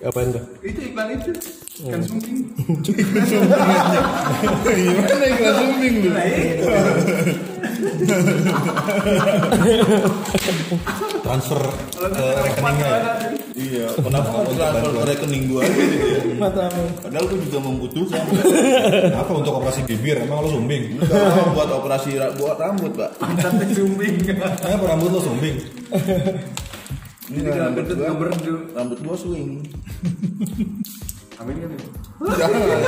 Apaan tuh? Itu iklan itu. Kan. Gimana zooming lu? transfer ke rekeningnya ya? Iya, kenapa transfer ke rekening gua aja gitu ya? Matamu. Padahal gua juga membutuhkan. apa untuk operasi bibir emang lo sumbing buat operasi ra- buat rambut, Pak. Pantat sumping. kenapa rambut lo sumbing Ini Jadi rambut nggak berdu. rambut gua swing. Amin kan? Jangan.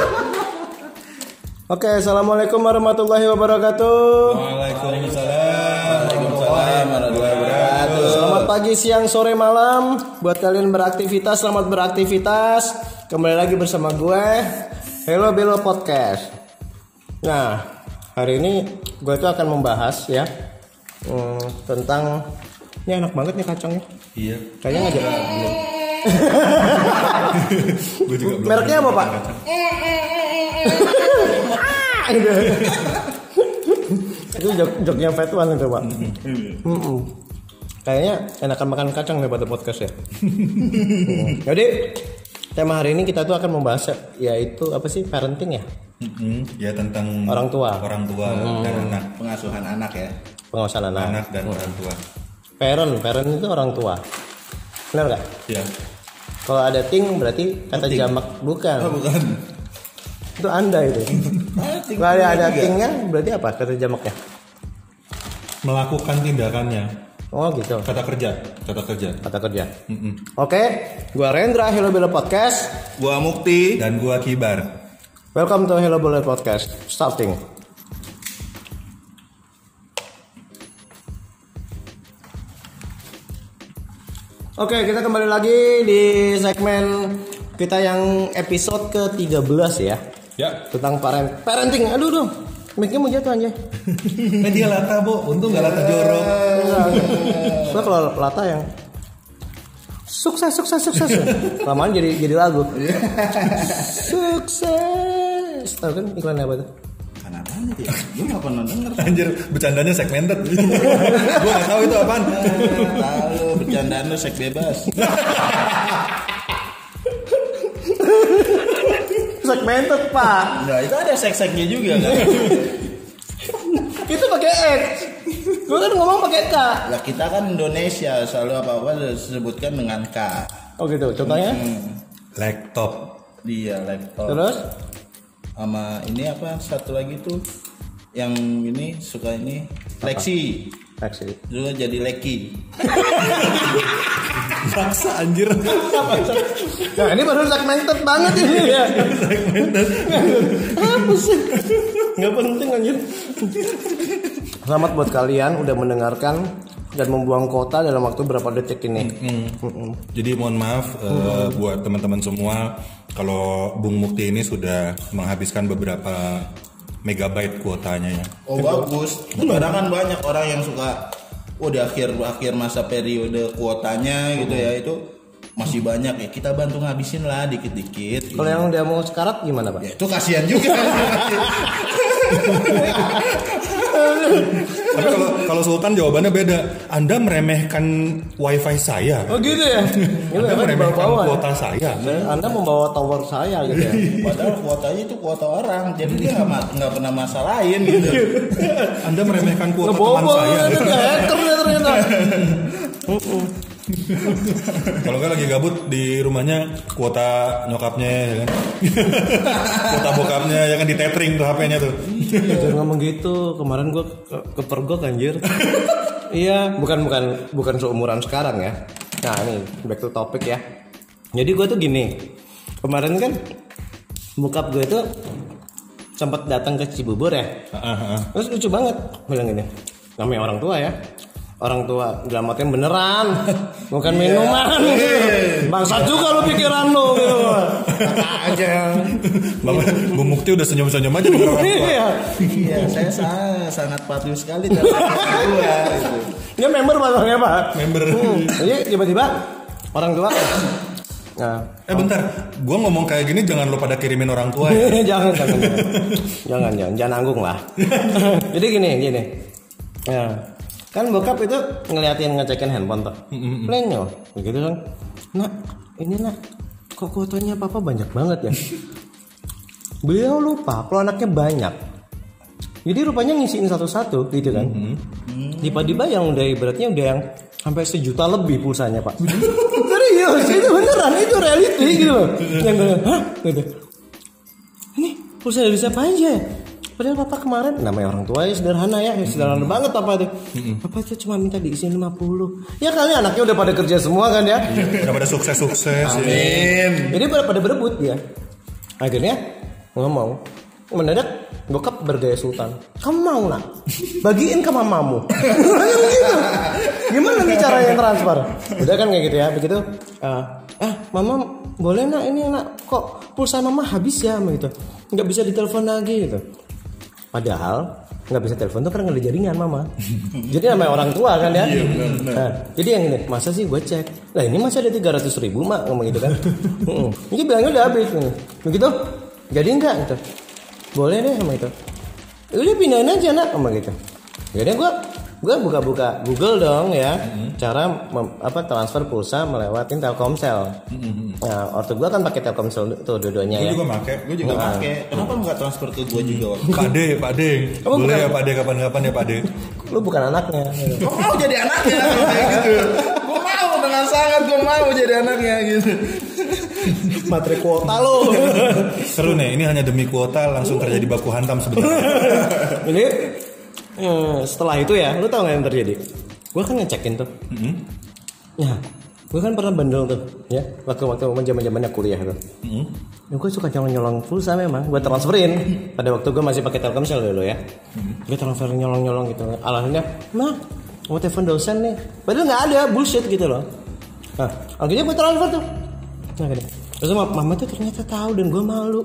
Oke, assalamualaikum warahmatullahi wabarakatuh. Waalaikumsalam Waalaikumsalam warahmatullahi wabarakatuh. Selamat pagi, siang, sore, malam. Buat kalian beraktivitas, selamat beraktivitas. Kembali lagi bersama gue, Hello Belo Podcast. Nah, hari ini gue tuh akan membahas ya hmm, tentang ini enak banget nih kacangnya. Iya Kayaknya nggak jadi belum. gue juga belum Mereknya apa pak? Itu jok joknya Fat One itu pak. Mm-mm. Kayaknya enakan makan kacang daripada podcast ya. Jadi tema hari ini kita tuh akan membahas yaitu apa sih parenting ya ya tentang Orang tua. orang tua dan anak Pengasuhan anak ya. pengawasan anak. anak dan orang tua Parent, parent itu orang tua. Benar nggak? ya Kalau ada ting berarti kata jamak bukan. Oh, bukan. Itu anda itu. Kalau ada, tingnya berarti apa kata jamaknya? melakukan tindakannya Oh gitu. kata kerja kata kerja Kata kerja. Mm-mm. Oke, gua Rendra Hello Bella Podcast. Gua Mukti. dan gua kibar Welcome to Hello Bella Podcast. Starting. Oke, kita kembali lagi di segmen kita yang episode ke-13 ya. ya Tentang parent parenting. Aduh, aduh. Mic-nya mau jatuh aja. kan dia lata bo untung nggak lata jorok Soalnya kalau lata yang sukses sukses sukses lamaan jadi jadi lagu sukses tahu kan iklan apa tuh apaan itu ya? Gua nggak pernah denger. anjir bercandanya segmented gua nggak tahu itu apaan Lalu bercandaan lu seks bebas. segmented pak Nah, itu ada seks-seksnya juga kan. itu pakai X gue kan ngomong pakai K Lah kita kan Indonesia selalu apa-apa disebutkan dengan K. oh gitu contohnya Hmm. laptop Dia laptop. terus sama ini apa satu lagi tuh yang ini suka ini Lexi. Taksi juga jadi Leki. Maksa anjir. Nah ini baru segmented banget ini. Ya apa sih? Nggak penting anjir. Selamat buat kalian udah mendengarkan dan membuang kota dalam waktu berapa detik ini? Mm-mm. Jadi mohon maaf eh, buat teman-teman semua kalau Bung Mukti ini sudah menghabiskan beberapa megabyte kuotanya ya. oh bagus. Sekarang kan banyak orang yang suka oh di akhir akhir masa periode kuotanya gitu ya itu masih banyak ya. Kita bantu ngabisin lah dikit-dikit kalau yang udah mau sekarat gimana pak? Ya itu kasihan juga Tapi kalau kalau Sultan jawabannya beda. Anda meremehkan wifi saya. oh gitu ya Anda meremehkan ya. kuota saya. anda membawa tower saya gitu ya padahal kuotanya itu kuota orang jadi dia nggak pernah masalahin gitu Anda meremehkan kuota teman saya. ternyata hacker ya ternyata Kalau nggak lagi gabut di rumahnya kuota nyokapnya ya kan. kuota bokapnya ya kan di tethering tuh HP-nya tuh. Jangan ngomong gitu. Kemarin gua ke, kepergok anjir. iya, bukan bukan bukan seumuran sekarang ya. Nah, ini back to topic ya. Jadi gua tuh gini. Kemarin kan bokap gue tuh sempat datang ke Cibubur ya. Ah, ah. Terus lucu banget bilang gini. Namanya orang tua ya. Orang tua dalam artian beneran, bukan minuman. Bangsat juga lu pikiran lu gitu. Aja. Bapak Bung Mukti udah senyum-senyum aja denger orang tua. Iya. iya saya sangat, sangat patuh sekali terhadap gua gitu. Dia member pasangnya pak. Member. Hmm. Jadi tiba-tiba orang tua. Nah, Eh bentar, gua ngomong kayak gini jangan lo pada kirimin orang tua ya. jangan, jangan, jangan, jangan, jangan, jangan nanggung lah. Jadi gini, gini. Ya, kan bokap itu ngeliatin ngecekin handphone tuh. Plenyo, begitu kan. Nak, ini nak, kok kuotanya papa banyak banget ya? Beliau lupa kalau anaknya banyak. Jadi rupanya ngisiin satu-satu gitu kan? Tiba-tiba yang udah ibaratnya udah yang sampai sejuta lebih pulsanya pak. Serius itu beneran itu reality gitu loh. Yang gue hah? Gitu. Ini pulsa dari siapa aja Padahal papa kemarin namanya orang tua ya sederhana ya, ya sederhana banget papa tuh. Papa tuh cuma minta diisiin 50. Ya kali anaknya udah pada kerja semua kan ya. Udah pada sukses-sukses ya. Jadi pada pada berebut dia. Akhirnya ngomong mendadak bokap bergaya sultan. Kamu mau nak? Bagiin ke mamamu. Gitu. Gimana nih cara yang transfer? Udah kan kayak gitu ya. Begitu. eh, ah mama boleh nak ini nak kok pulsa mama habis ya gitu. Nggak bisa ditelepon lagi gitu. Padahal nggak bisa telepon tuh karena nggak ada jaringan mama. jadi namanya orang tua kan ya. Nah, jadi yang ini masa sih gue cek. Lah ini masih ada 300 ribu mak ngomong gitu kan. Ini bilangnya udah habis. nih. Begitu jadi enggak gitu. Boleh deh sama itu. "Ya Udah pindahin aja nak sama gitu. Jadi gue gue buka-buka Google dong ya cara mem- apa transfer pulsa melewatin Telkomsel. Nah, waktu gue kan pakai Telkomsel tuh dua-duanya Gue ya. juga make. Gue juga pakai. Kenapa lu nggak transfer ke gue juga? waktu itu? Pak De, Pak De. Kamu Boleh bukan- ya Pak De kapan-kapan ya Pak De. Lu bukan anaknya. Gue mau jadi anaknya gitu. Gue mau dengan sangat gue mau jadi anaknya gitu. Materi kuota lo. Seru nih, ini hanya demi kuota langsung terjadi baku hantam sebentar. Ini eh, setelah itu ya, lu tau gak yang terjadi? Gue kan ngecekin tuh. Ya, gue kan pernah bandel tuh, ya. Waktu-waktu zaman zamannya kuliah tuh. Ya, gue suka nyolong-nyolong pulsa memang. Gue transferin. Pada waktu gue masih pakai Telkomsel dulu ya. Gue transfer nyolong-nyolong gitu. Alasannya, mah mau telepon dosen nih. Padahal nggak ada bullshit gitu loh. Nah, akhirnya gue transfer tuh. Nah, gini. Terus mama tuh ternyata tahu dan gue malu.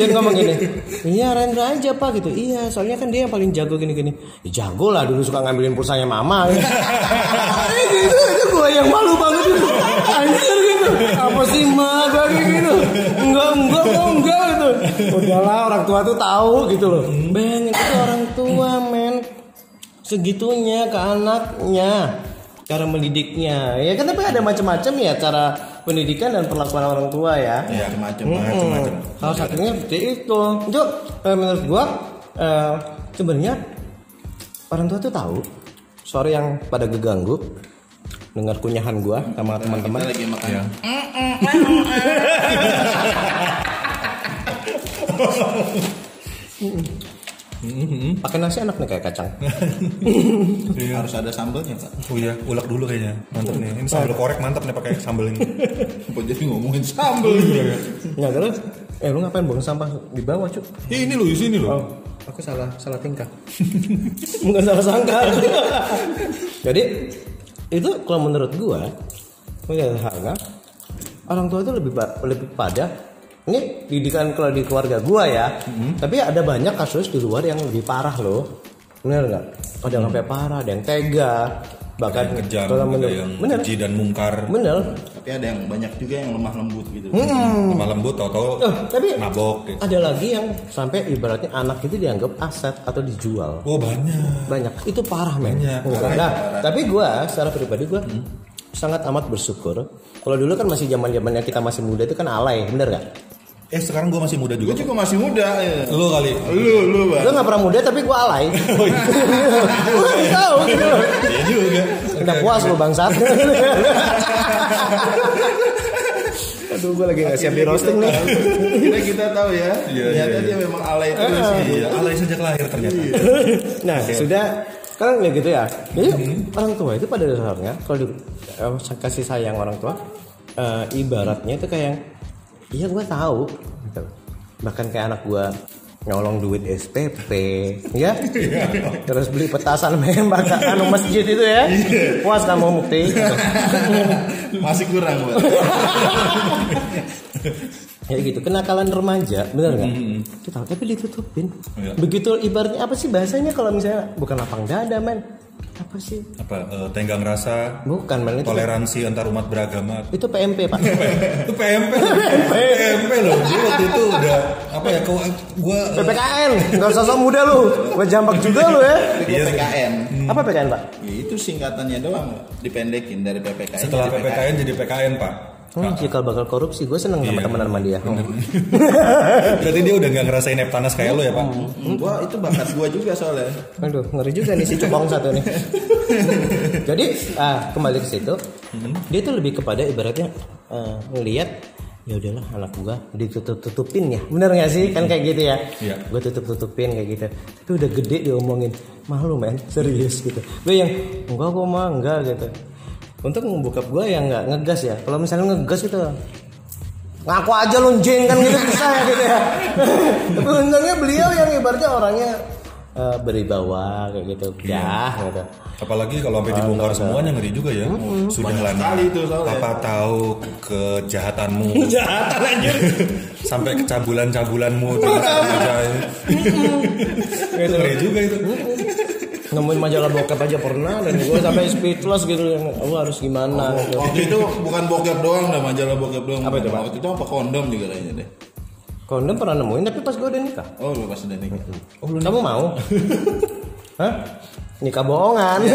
dia ngomong gini, iya Rendra aja pak gitu. Iya, soalnya kan dia yang paling jago gini-gini. Ya, jago lah dulu suka ngambilin pulsanya mama. gitu, itu gue yang malu banget gitu. Anjir gitu. Apa sih ma gue gitu. Enggak, enggak, enggak, enggak gitu. Udahlah orang tua tuh tahu gitu loh. Bayangin itu orang tua men. Segitunya ke anaknya cara mendidiknya ya kan tapi ada macam-macam ya cara pendidikan dan perlakuan orang tua ya Ya macam-macam. Macam-macam. Salah satunya seperti itu. Itu eh, menurut gua eh, sebenarnya orang tua tuh tahu sore yang pada keganggu dengar kunyahan gua sama teman-teman. Lagi makan. Ya. Pakai nasi enak nih kayak kacang. Harus ada sambelnya pak. Oh iya, ulek dulu kayaknya. Mantap nih. Ini sambal korek mantap nih pakai sambal ini. Kok jadi ngomongin sambel? Ya terus eh lu ngapain buang sampah di bawah, Cuk? Eh, ini loh, di sini loh. Oh, aku salah salah tingkah. Bukan salah sangka. Jadi itu kalau menurut gua melihat harga orang tua itu lebih lebih pada ini didikan kalau di keluarga gua ya. Tapi ada banyak kasus di luar yang lebih parah loh. Bener nggak? Ada yang sampai parah, ada yang tega, bahkan Kejam, kalau menurut yang bener, keji dan mungkar. bener. Tapi ada yang banyak juga yang lemah lembut gitu. Lemah lembut tau-tau Eh, tapi nabok gitu. ada lagi yang sampai ibaratnya anak itu dianggap aset atau dijual. Oh banyak. banyak itu parah men Banyak. nah tapi gua secara pribadi gua sangat amat bersyukur kalau dulu kan masih zaman zamannya kita masih muda itu kan alay bener gak Eh sekarang gue masih muda Gue juga. juga masih muda. Ya. Lu kali. Lu lu bang. gua nggak pernah muda tapi gua alay gua nggak tahu gitu Iya juga. udah puas lu bangsat aduh gua lagi nggak siap di roasting nih Kita kita tahu ya. Iya, Ternyata iya, dia memang alay terus. Iya, alay sejak lahir ternyata. nah sudah kan ya gitu ya jadi orang tua itu pada dasarnya kalau di, eh, kasih sayang orang tua eh, ibaratnya itu kayak iya gue tahu. Gitu. bahkan kayak anak gue nyolong duit SPP ya terus beli petasan membak anu masjid itu ya. Puas kamu mukti? Masih kurang bang. ya gitu kenakalan remaja bener nggak? Kita tapi ditutupin. Iya. begitu ibaratnya apa sih bahasanya kalau misalnya bukan lapang dada men apa sih Apa eh, tenggang rasa, bukan men itu toleransi antar umat beragama. itu PMP pak Itu PMP. PMP loh. Gue waktu itu udah apa ya? Kau gue PPKN nggak usah sok muda lu gue jambak juga lu ya Tapi gue PKN. apa PPKN pak Ya, itu singkatannya doang, Pak. dipendekin dari PPKN. setelah PPKN jadi PKN pak. Hmm, cikal bakal korupsi, gue seneng sama temenan sama dia. Berarti dia udah nggak ngerasain Neptanas kayak lo ya pak? Gua itu bakat gua juga soalnya. Aduh, ngeri juga nih si cupong satu nih. Jadi, ah, kembali ke situ. Dia tuh lebih kepada ibaratnya eh, ngelihat ya udahlah anak gua ditutup-tutupin ya. Bener gak sih? Kan kayak gitu ya. Iya. Gue tutup-tutupin kayak gitu. Tapi udah gede diomongin. Malu men, serius gitu. Gue yang enggak kok mah enggak gitu. Untuk bokap gue yang nggak ngegas ya. Kalau misalnya ngegas itu ngaku aja lu kan gitu bisa ya gitu ya. Tapi untungnya beliau yang ibaratnya orangnya eh, beribawa kayak gitu. Ya, gitu. Apalagi kalau sampai dibongkar semuanya ngeri juga ya. Sudah lah sekali itu. Papa tahu kejahatanmu Jahatan anjir. sampai kecabulan-cabulanmu dengan remaja. Ngeri juga itu. Nemuin majalah bokep aja pernah dan gue sampai speechless gitu yang oh, harus gimana gitu. Waktu itu bukan bokep doang dah majalah bokep doang. Apa itu, Pak? Waktu itu apa kondom juga kayaknya deh. Kondom pernah nemuin tapi pas gue udah nikah. Oh lu pas udah nikah. Kamu mau? Hah? Nikah bohongan.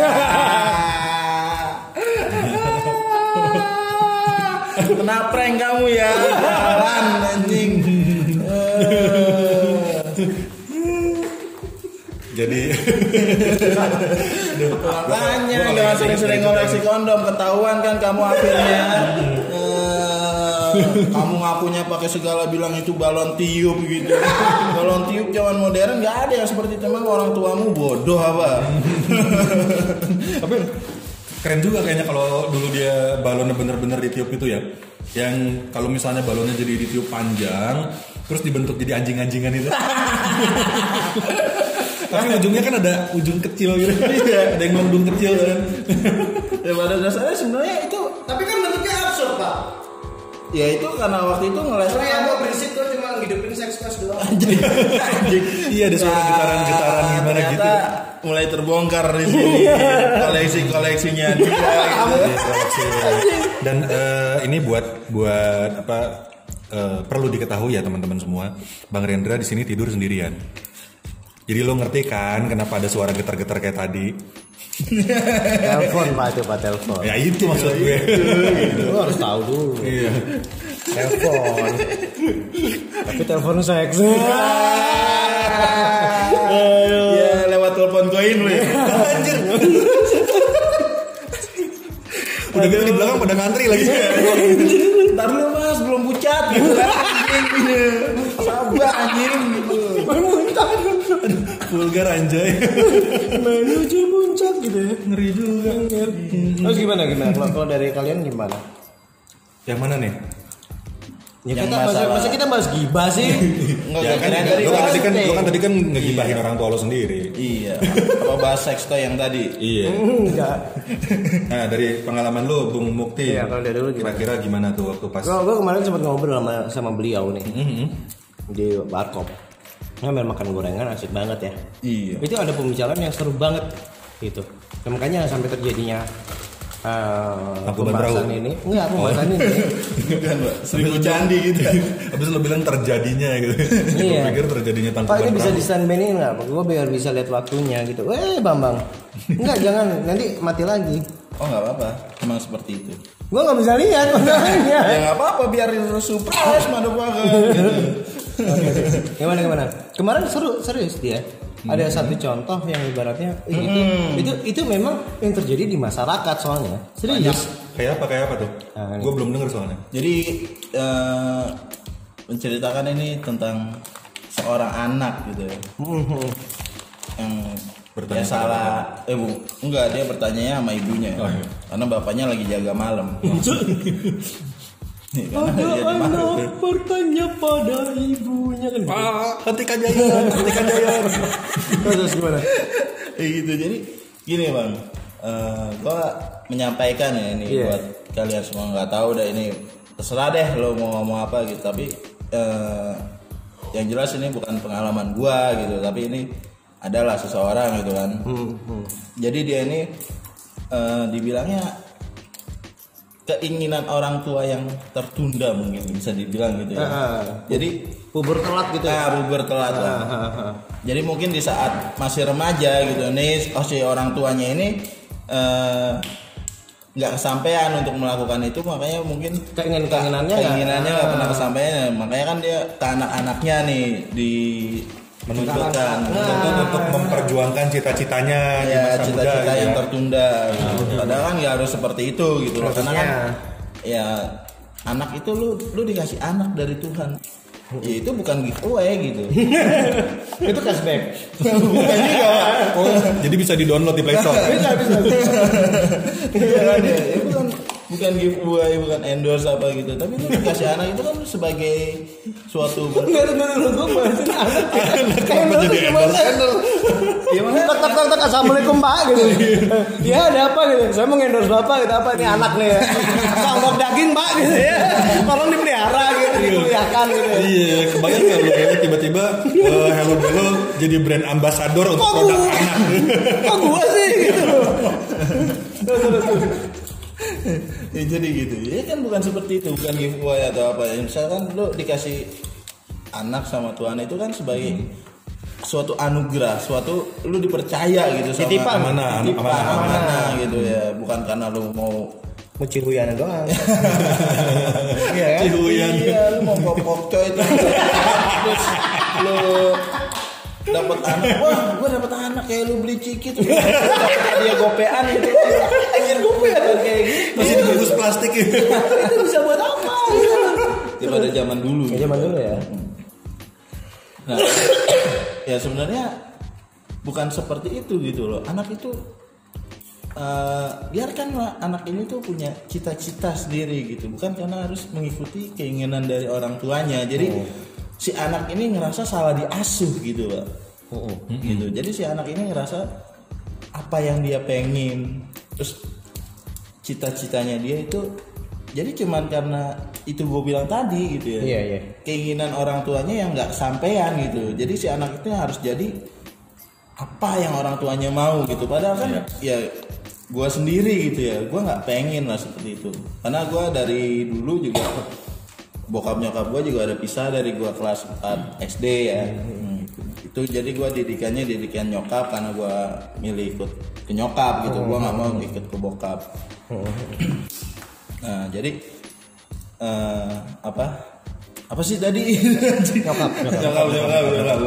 Kena prank kamu ya. Makanya jangan sering-sering ngoleksi kondom ketahuan kan kamu akhirnya. Eh, kamu ngakunya pakai segala bilang itu balon tiup gitu. balon tiup zaman modern nggak ada yang seperti itu emang orang tuamu bodoh apa? tapi keren juga kayaknya kalau dulu dia balonnya bener-bener ditiup itu ya. Yang kalau misalnya balonnya jadi ditiup panjang, terus dibentuk jadi anjing-anjingan itu. Tapi ujungnya kan ada ujung kecil gitu. ada yang melengkung kecil kan. ya pada dasarnya sebenarnya itu tapi kan bentuknya absurd pak. ya itu karena waktu itu ngeles Soalnya gue berisik gue cuma ngidupin seks fest doang. Iya ada suara getaran-getaran gimana ternyata gitu. mulai terbongkar di sini koleksi-koleksinya dia gitu. Iya, koleksi. Dan eh, ini buat buat apa eh, perlu diketahui ya teman-teman semua, Bang Rendra di sini tidur sendirian. Jadi lo ngerti kan kenapa ada suara getar-getar kayak tadi? telepon pak itu pak telepon. Ya itu maksud gue. Lu harus tahu dulu. Iya. Telepon. Tapi telepon seks. ya lewat telepon koin lu ya. Anjir. Udah gitu di belakang pada ngantri lagi. Ntar dulu mas belum pucat gitu. Sabar anjing gitu. Vulgar anjay. Menuju puncak gitu ya. Ngeri juga. Terus gimana gimana? Kalau kalau dari kalian gimana? Yang mana nih? Ya Yang kita masa, masalah- masa kita bahas gibah sih. Enggak Ya kan, dari lo kan tadi kan, tadi. lo kan tadi kan ngegibahin orang tua lo sendiri. Iya. Apa bahas seks toy yang tadi? Iya. Enggak. Nah dari pengalaman lo, Bung Mukti. Iya, kalau dari dulu gimana? Kira-kira gimana tuh waktu pas? Gue gue kemarin sempat ngobrol sama sama beliau nih di warkop. Ngambil makan gorengan asik banget ya. Iya. Itu ada pembicaraan yang seru banget gitu. Dan makanya sampai terjadinya eh, Lampu ban pembahasan ini. Enggak, pembahasan ini. Bukan, Mbak. Seribu candi gitu. Habis lo bilang terjadinya gitu. Iya. Gue pikir terjadinya tanpa Pak ini bisa di standby ini nggak? Gue biar bisa lihat waktunya gitu. Eh Bambang, enggak jangan nanti mati lagi. Oh nggak apa-apa. Emang seperti itu. Gue nggak bisa lihat makanya. Ya nggak apa-apa biar surprise motherfucker. gitu. gimana gimana? Kemarin seru serius dia. Ada satu contoh yang ibaratnya eh, itu itu itu memang yang terjadi di masyarakat soalnya. Serius. Kayak apa kayak apa tuh? Ah, ini. gue belum denger soalnya. Jadi eh, menceritakan ini tentang seorang anak gitu ya. Mhm. yang Bertanya dia salah eh bu enggak dia bertanya sama ibunya Oh, iya. karena bapaknya lagi jaga malam anak bertanya pada ibunya kan. Pak, hentikan jaya, hentikan jaya. Terus gimana? Kayak gitu jadi gini bang eh gua menyampaikan ya ini Iya. buat kalian semua nggak tahu dah ini terserah deh lo mau ngomong apa gitu tapi eh, yang jelas ini bukan pengalaman gua gitu tapi ini adalah seseorang gitu kan Hmm, hmm. jadi dia ini eh, dibilangnya keinginan orang tua yang tertunda mungkin bisa dibilang gitu ya Ah. jadi Puber telat gitu ya. ah, bubur telat. Ah, ah, ah. Jadi mungkin di saat masih remaja gitu nih, oh si orang tuanya ini eh, nggak kesampaian untuk melakukan itu makanya mungkin Keinginan- keinginannya keinginannya nggak Ah. pernah kesampaian makanya kan dia ke anak-anaknya nih di menuntutkan Menuntut untuk memperjuangkan cita-citanya di ya masa cita-cita muda, yang ya. tertunda. Gitu. padahal kan nggak harus seperti itu gitu loh. Karena kan ya anak itu lu lu dikasih anak dari Tuhan. Ya itu bukan giveaway gitu. Itu cashback. Bukan juga jadi bisa di-download di Play Store. bisa bisa. Iya kan ya, ya bukan giveaway bukan endorse apa gitu tapi lu dikasih anak itu kan sebagai suatu Enggak dulu dulu gue bahasin anak Kenapa jadi Gimana? Tak tak tak tak assalamualaikum pak gitu. Ya ada apa gitu? Saya mau endorse bapak gitu apa ini anak nih ya. Sangkok daging pak gitu ya. Tolong dipelihara gitu, dikuliahkan gitu. Iya, kebayang nggak lu kayak tiba-tiba eh, Hello Bello jadi brand ambassador untuk produk anak. Kok gua sih gitu? Terus, terus. ya jadi gitu. Ya kan bukan seperti itu bukan giveaway atau apa ya. Misalkan lu dikasih anak sama Tuhan itu kan sebagai suatu anugerah suatu lu dipercaya gitu sama Titipan. Titipan, amanah, amanah. gitu ya. Bukan karena lu mau Mau cihuyan doang. Iya kan? Cihuyan. iya lu mau pop coy terus lu dapat anak. Wah gua dapat anak kayak lu beli ciki terus dapat dia gopean gitu. Anjir gopean kayak Masih dibungkus plastik ya. itu bisa buat apa ya pada zaman dulu Ya, zaman dulu ya. Nah, ya sebenarnya bukan seperti itu gitu loh. Anak itu eh, biarkanlah anak ini tuh punya cita-cita sendiri gitu, bukan karena harus mengikuti keinginan dari orang tuanya. Jadi si anak ini ngerasa salah diasuh gitu, Pak. Gitu. Jadi si anak ini ngerasa apa yang dia pengen, terus cita-citanya dia itu jadi cuman karena itu gue bilang tadi gitu ya. Iya, iya. keinginan orang tuanya yang nggak sampean gitu. Jadi si anak itu harus jadi apa yang orang tuanya mau gitu. Padahal kan ya gue sendiri gitu ya. Gue nggak pengen lah seperti itu. Karena gue dari dulu juga bokap nyokap gue juga ada pisah dari gue kelas 4 SD ya. Hmm, itu jadi gue didikannya didikan nyokap karena gue milih ikut ke nyokap gitu. Gue nggak mau ikut ke bokap. Nah jadi eh, apa? Apa sih tadi? Nyokap nyokap. Nyokap nyokap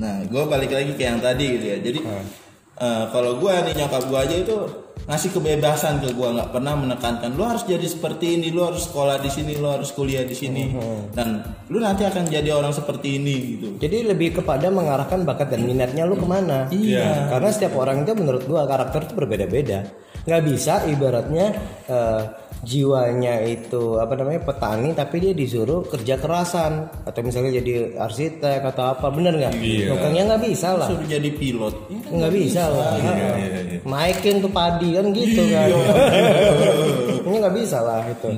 nah gue balik lagi ke yang tadi gitu ya. Jadi eh, kalau gue nih nyokap gue aja itu ngasih kebebasan ke gue nggak pernah menekankan lu harus jadi seperti ini lu harus sekolah di sini lu harus kuliah di sini dan lu nanti akan jadi orang seperti ini gitu Jadi lebih kepada mengarahkan bakat dan minatnya lu ke mana. Iya. Karena setiap orang itu menurut gua karakter itu berbeda-beda. Nggak bisa ibaratnya eh, jiwanya itu apa namanya petani tapi dia disuruh kerja kerasan atau misalnya jadi arsitek atau apa bener nggak? Iya. Nggak bisa lah. suruh jadi pilot ya kan Nggak bisa lah. Iya, iya, iya. Naikin tuh padi kan gitu kan. Ini nggak bisa lah itu.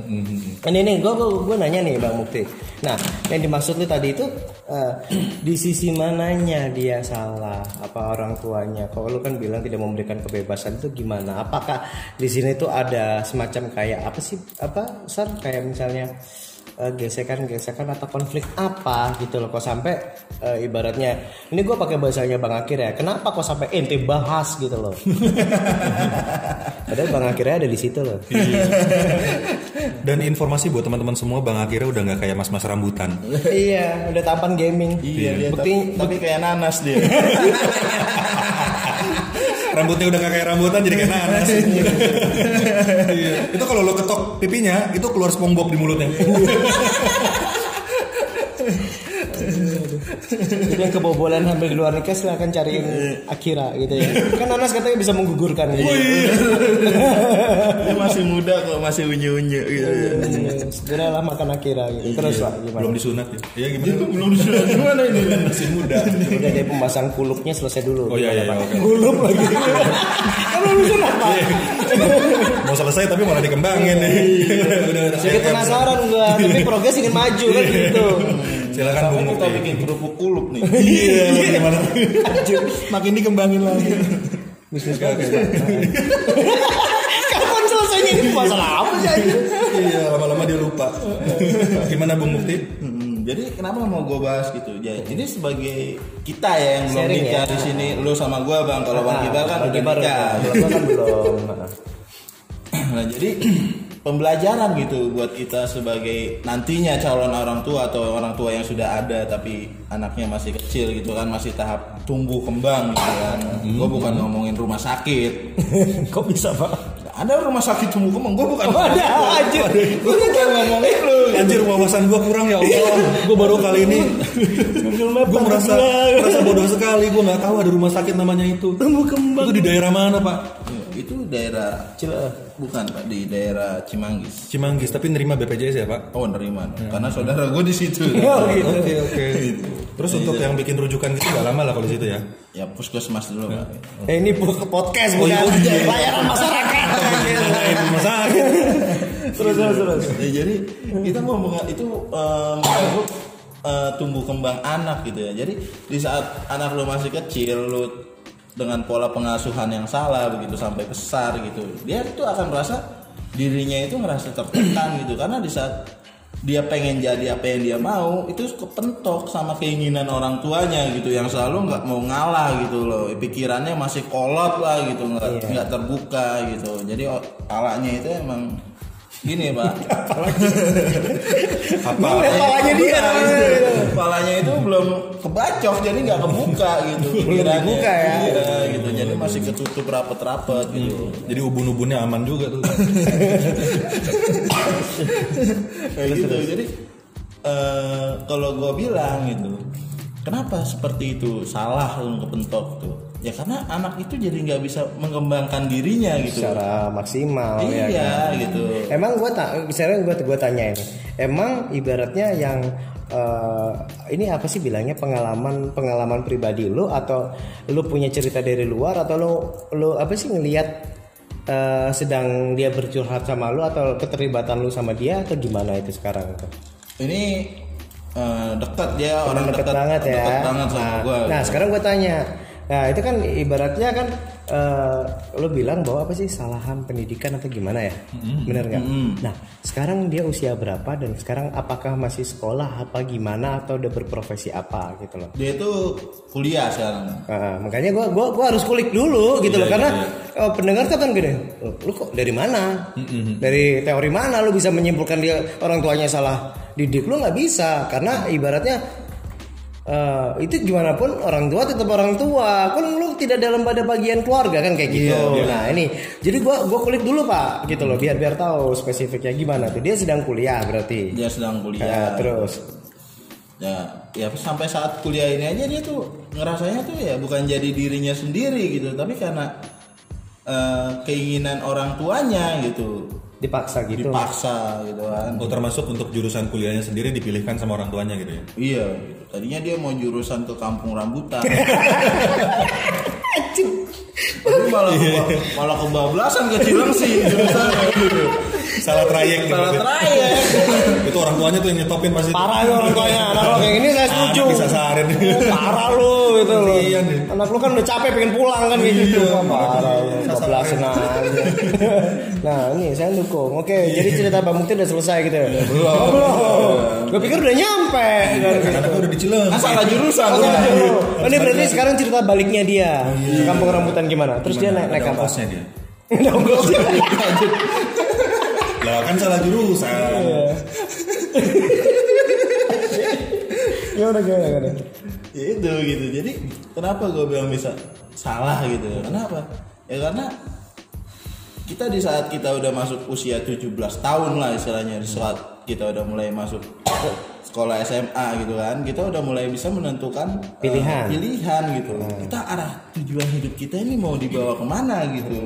Ini nih gue gue nanya nih Bang Mukti. Nah yang dimaksud lu tadi itu eh, di sisi mananya dia salah? Apa orang tuanya? Kalau lu kan bilang tidak memberikan kebebasan itu gimana? Apakah di sini tuh ada semacam kayak apa sih? Apa sar kayak misalnya eh, gesekan-gesekan atau konflik apa gitu loh kok sampai eh, ibaratnya ini gue pakai bahasanya bang Akir ya kenapa kok sampai ente bahas gitu loh? Padahal bang Akirnya ada di situ loh. Dan informasi buat teman-teman semua Bang akhirnya udah nggak kayak mas-mas rambutan. iya udah tampan gaming. Iya. Dia Bukti- tapi, tapi kayak nanas dia Rambutnya udah nggak kayak rambutan jadi kayak nanas. Iya. itu kalau lo ketok pipinya itu keluar SpongeBob di mulutnya. jadi yang kebobolan hampir di luar nikah silahkan cariin Akira gitu ya. Kan Nanas katanya bisa menggugurkan gitu. Dia masih muda kok masih unyu unyu gitu Iya, segeralah makan Akira gitu. Terus lah gimana? Belum disunat ya? Iya gimana? belum disuruh gimana ini? Masih muda. udah deh pembahasan kulupnya selesai dulu. Oh iya iya kulup lagi. Kan lu sunat pak. Mau selesai tapi malah dikembangin nih. Sedikit penasaran gua tapi progres ingin maju kan gitu Silakan Bung kita Mukti. bikin kerupuk kulup nih Iya, gimana? makin dikembangin lagi bisnis bagus kapan selesainya ini masalah apa sih? Iya, lama-lama dia lupa. Gimana Bung Mukti? Jadi kenapa mau gue bahas gitu? Ya, ini sebagai kita ya yang belum nikah ya. di sini, lu sama gue bang. Kalau bang Ah, Kibar kan Bang udah nikah. kan belum Nah, jadi pembelajaran gitu buat kita sebagai nantinya calon orang tua atau orang tua yang sudah ada tapi anaknya masih kecil gitu kan masih tahap tumbuh kembang gitu kan. Gue bukan ngomongin rumah sakit. Kok bisa pak? Ada rumah sakit tumbuh kembang, gue bukan. Ada aja. Gue bukan ngomongin lu. Anjir wawasan gue kurang ya Allah. gue baru kali ini gue merasa merasa bodoh sekali. Gue nggak tahu ada rumah sakit namanya itu. Tumbuh kembang. Itu di daerah mana pak? Ya, itu daerah bukan pak di daerah Cimanggis. Cimanggis tapi nerima BPJS ya pak? Oh nerima, karena saudara gue di situ. Oh, gitu. Oke oke. Terus untuk yang bikin rujukan gitu gak lama lah kalau di situ ya? Ya puskesmas dulu pak. Eh, ini podcast Oh, bukan iya, oh, iya. layanan masyarakat. Rumah sakit. terus terus terus. Ya, jadi kita mau menga- itu eh, mengatur eh, tumbuh kembang anak gitu ya. Jadi di saat anak lu masih kecil lu dengan pola pengasuhan yang salah begitu sampai besar gitu, dia itu akan merasa dirinya itu merasa tertekan gitu. Karena di saat dia pengen jadi apa yang dia mau itu kepentok sama keinginan orang tuanya gitu yang selalu nggak mau ngalah gitu loh. Pikirannya masih kolot lah gitu nggak nggak terbuka gitu. Jadi palanya itu emang gini pak Apa? Kepalanya dia. Kepalanya itu belum kebacok jadi nggak kebuka gitu. pikirannya. dibuka ya. Iya, gitu. Jadi masih ketutup rapet-rapet gitu. Jadi ubun-ubunnya aman juga tuh. Kayak gitu. Jadi eh, kalau gue bilang gitu, kenapa seperti itu salah lu kepentok tuh? Ya karena anak itu jadi nggak bisa mengembangkan dirinya gitu. Secara maksimal ya. Iya kan? gitu. Emang gue tak, misalnya gue gue tanya ini, emang ibaratnya yang eh, ini apa sih bilangnya pengalaman pengalaman pribadi lu atau lu punya cerita dari luar atau lu lu apa sih ngelihat eh, sedang dia bercurhat sama lu atau keterlibatan lu sama dia atau gimana itu sekarang itu? Ini eh, dekat dia orang deket dekat banget ya. dekat banget sama nah, gue. nah, sekarang gue tanya. Nah, itu kan ibaratnya kan eh lo bilang bahwa apa sih salahan pendidikan atau gimana ya? Bener nggak? Nah, sekarang dia usia berapa dan sekarang apakah masih sekolah apa gimana atau udah berprofesi apa gitu loh? Dia itu kuliah sekarang. Nah, makanya gua gua gua harus kulik dulu gitu loh karena eh, pendengar tuh kan gini, "Loh, lu kok dari mana? Dari teori mana lu bisa menyimpulkan dia orang tuanya salah didik lu nggak bisa karena ibaratnya eh, itu gimana pun orang tua tetap orang tua. Kan lu tidak dalam pada bagian keluarga kan kayak gitu. Nah ini. Jadi gua gua kulik dulu pak gitu loh biar biar tahu spesifiknya gimana tuh. Dia sedang kuliah berarti. Dia sedang Ya, kuliah. terus. Ya ya sampai saat kuliah ini aja dia tuh ngerasanya tuh ya bukan jadi dirinya sendiri gitu tapi karena eh, keinginan orang tuanya gitu dipaksa gitu dipaksa gitu kan Oh termasuk untuk jurusan kuliahnya sendiri dipilihkan sama orang tuanya gitu ya? iya gitu. tadinya dia mau jurusan ke kampung rambutan tapi malah malah kebablasan ke Cilengsi jurusannya gitu Salah trayek gitu. salah trayek Itu orang tuanya tuh yang nyetopin pasti. parah lu orang tuanya. Anak lo kayak gini saya setuju. Anak disasarin. parah lu gitu. Loh Iya nih. anak lu kan udah capek pengen pulang kan gitu. Wah, parah lu kebelasan aja. Nah ini saya dukung. Oke jadi cerita Bang Mukti udah selesai gitu ya? Belum. Oh, belum. Gue pikir udah nyampe. Karena udah di Cileng. salah jurusan Oh, oh, ini berarti sekarang cerita baliknya dia. Di kampung rambutan gimana? Terus dia naik naik apa? dia. Lah kan salah jurusan. Gimana gimana gimana? Ya itu gitu. Jadi kenapa gue bilang bisa salah gitu? Kenapa? Ya karena kita di saat kita udah masuk usia 17 tahun lah istilahnya di saat kita udah mulai masuk sekolah SMA gitu kan kita udah mulai bisa menentukan eh, Pilihan. pilihan gitu. Kita arah tujuan hidup kita ini mau dibawa ke mana gitu.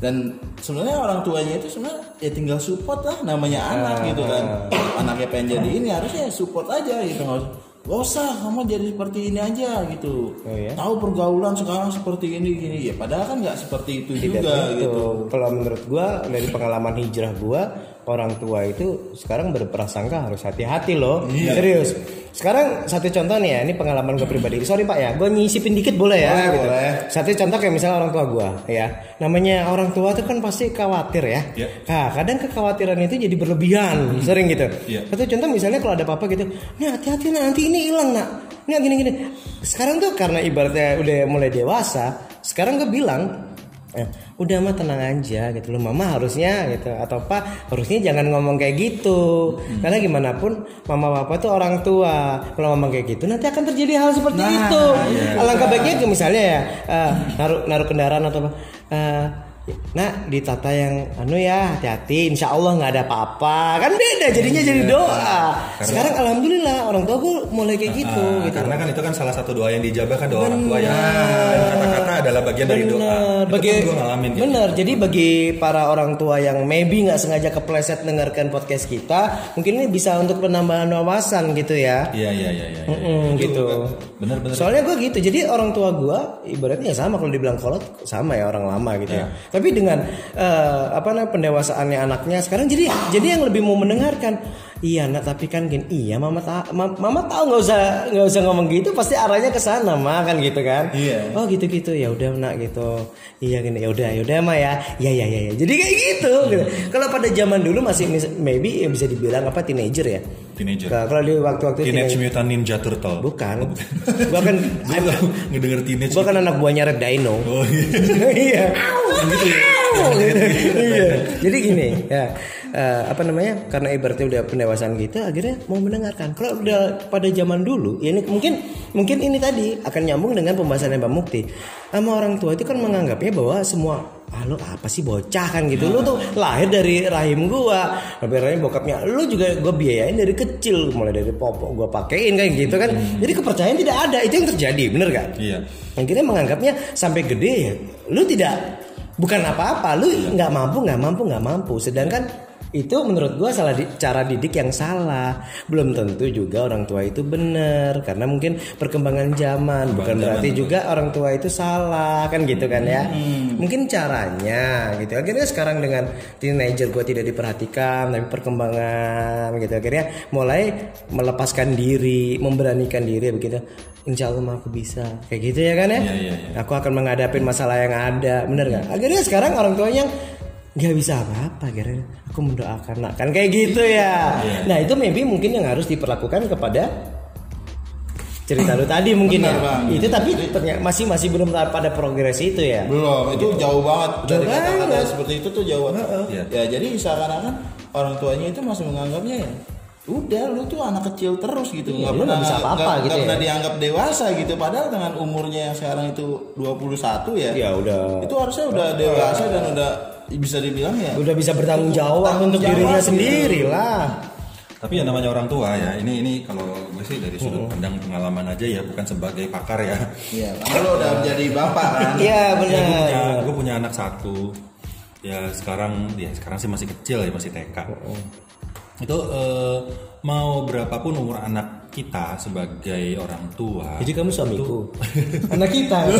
Dan sebenarnya orang tuanya itu sebenarnya ya tinggal support lah namanya anak gitu kan. anaknya pengen jadi ini harusnya support aja gitu. Gak usah kamu jadi seperti ini aja gitu. Oh, iya? tahu pergaulan sekarang seperti ini gini. Ya padahal kan nggak seperti itu tidak juga tentu. gitu. Kalau menurut gua dari pengalaman hijrah gua, orang tua itu sekarang berprasangka harus hati-hati loh. Iya. Serius. Sekarang satu contoh nih ya, ini pengalaman gue pribadi. Sorry Pak ya, gue nyisipin dikit boleh ya? Boleh, gitu. boleh. Satu contoh kayak misalnya orang tua gua ya. Namanya orang tua itu kan pasti khawatir ya. Iya. Nah, kadang kekhawatiran itu jadi berlebihan, sering gitu. Iya. Satu contoh misalnya kalau ada apa-apa gitu, nih hati-hati nak, nanti ini hilang nak. Nih gini-gini. Sekarang tuh karena ibaratnya udah mulai dewasa, sekarang gue bilang eh, udah mah tenang aja gitu loh. Mama harusnya gitu. Atau pak harusnya jangan ngomong kayak gitu. Karena gimana pun mama papa tuh orang tua. Kalau ngomong kayak gitu nanti akan terjadi hal seperti itu. alangkah baiknya itu misalnya ya eh, naruh naruh kendaraan atau apa eh, Nah, ditata yang anu ya, hati-hati. Insya Allah nggak ada apa-apa. Kan beda, jadinya jadi doa. Sekarang alhamdulillah orang tua gue mulai kayak gitu. Ah, gitu. Karena kan itu kan salah satu doa yang dijabah kan doa orang tua ya. Kata-kata adalah bagian dari doa. Bener, Itu bagi kan gue ngalamin gitu. bener. Jadi bagi para orang tua yang maybe nggak sengaja kepleset dengarkan podcast kita, mungkin ini bisa untuk penambahan wawasan gitu ya. Iya iya iya iya. Mm, gitu. Bener bener. Soalnya gue gitu. Jadi orang tua gue ibaratnya ya sama kalau dibilang kolot sama ya orang lama gitu Iya. ya. Tapi dengan eh, apa namanya pendewasaannya anaknya sekarang jadi jadi yang lebih mau mendengarkan. Iya nak tapi kan gini iya mama tahu mama tahu nggak usah nggak usah ngomong gitu pasti arahnya ke sana mah kan gitu kan Iya. oh gitu gitu ya udah nak gitu iya gini ya udah ya udah mah ya ya ya ya ya jadi kayak gitu, gitu. kalau pada zaman dulu masih maybe ya bisa dibilang apa teenager ya Teenager. kalau di waktu-waktu Teenage teenager- Mutant Ninja Turtle. Bukan. Gua kan Gue tau ngedenger teenage. gua kan anak buahnya Red Dino. Oh iya. iya. gitu ya. Iya. Jadi gini, ya eh, apa namanya? Karena ibaratnya udah pendewasaan gitu, akhirnya mau mendengarkan. Kalau udah pada zaman dulu, ya ini mungkin mungkin ini tadi akan nyambung dengan pembahasan Mbak Mukti. Sama orang tua itu kan menganggapnya bahwa semua ah lu apa sih bocah kan gitu lu tuh lahir dari rahim gua dari rahim bokapnya lu juga gua biayain dari kecil mulai dari popok gua pakein kayak gitu kan jadi kepercayaan tidak ada itu yang terjadi bener kan Iya. akhirnya menganggapnya sampai gede ya lu tidak bukan apa-apa lu nggak mampu nggak mampu nggak mampu sedangkan itu menurut gua salah di- cara didik yang salah. Belum tentu juga orang tua itu benar karena mungkin perkembangan zaman. Bukan berarti juga orang tua itu salah kan gitu kan ya? Mungkin caranya gitu. Akhirnya sekarang dengan teenager gua tidak diperhatikan tapi perkembangan gitu. Akhirnya mulai melepaskan diri memberanikan diri begitu. Insya Allah aku bisa. Kayak gitu ya kan ya? Iya, iya, iya. aku akan menghadapi masalah yang ada. Bener nggak? Akhirnya sekarang orang tuanya nggak bisa apa-apa akhirnya aku mendoakan nak kan kayak gitu ya Iya. nah itu maybe mungkin yang harus diperlakukan kepada cerita lu tadi mungkin Benar, ya Bang. itu tapi ternyata masih masih belum pada progres itu ya Belum, itu jauh banget dari Jauh kata-kata banget. seperti itu tuh jauh banget. Iya. Ya jadi seakan-akan orang tuanya itu masih menganggapnya ya udah lu tuh anak kecil terus gitu Iya, nggak lu pernah nggak bisa apa-apa gitu nggak ya. pernah dianggap dewasa gitu padahal dengan umurnya yang sekarang itu 21 ya ya udah itu harusnya udah dewasa dan udah bisa dibilang ya udah bisa bertanggung jawab untuk jawab, dirinya gitu. sendiri lah Tapi yang namanya orang tua ya, ini ini kalau gue sih dari sudut pandang pengalaman aja ya, bukan sebagai pakar ya. Iya, lo udah jadi bapak kan. iya Ya, gue punya, benar gue punya anak satu. Ya sekarang, ya sekarang sih masih kecil ya masih TK. Itu eh, mau berapapun umur anak kita sebagai orang tua, jadi kamu suamiku anak kita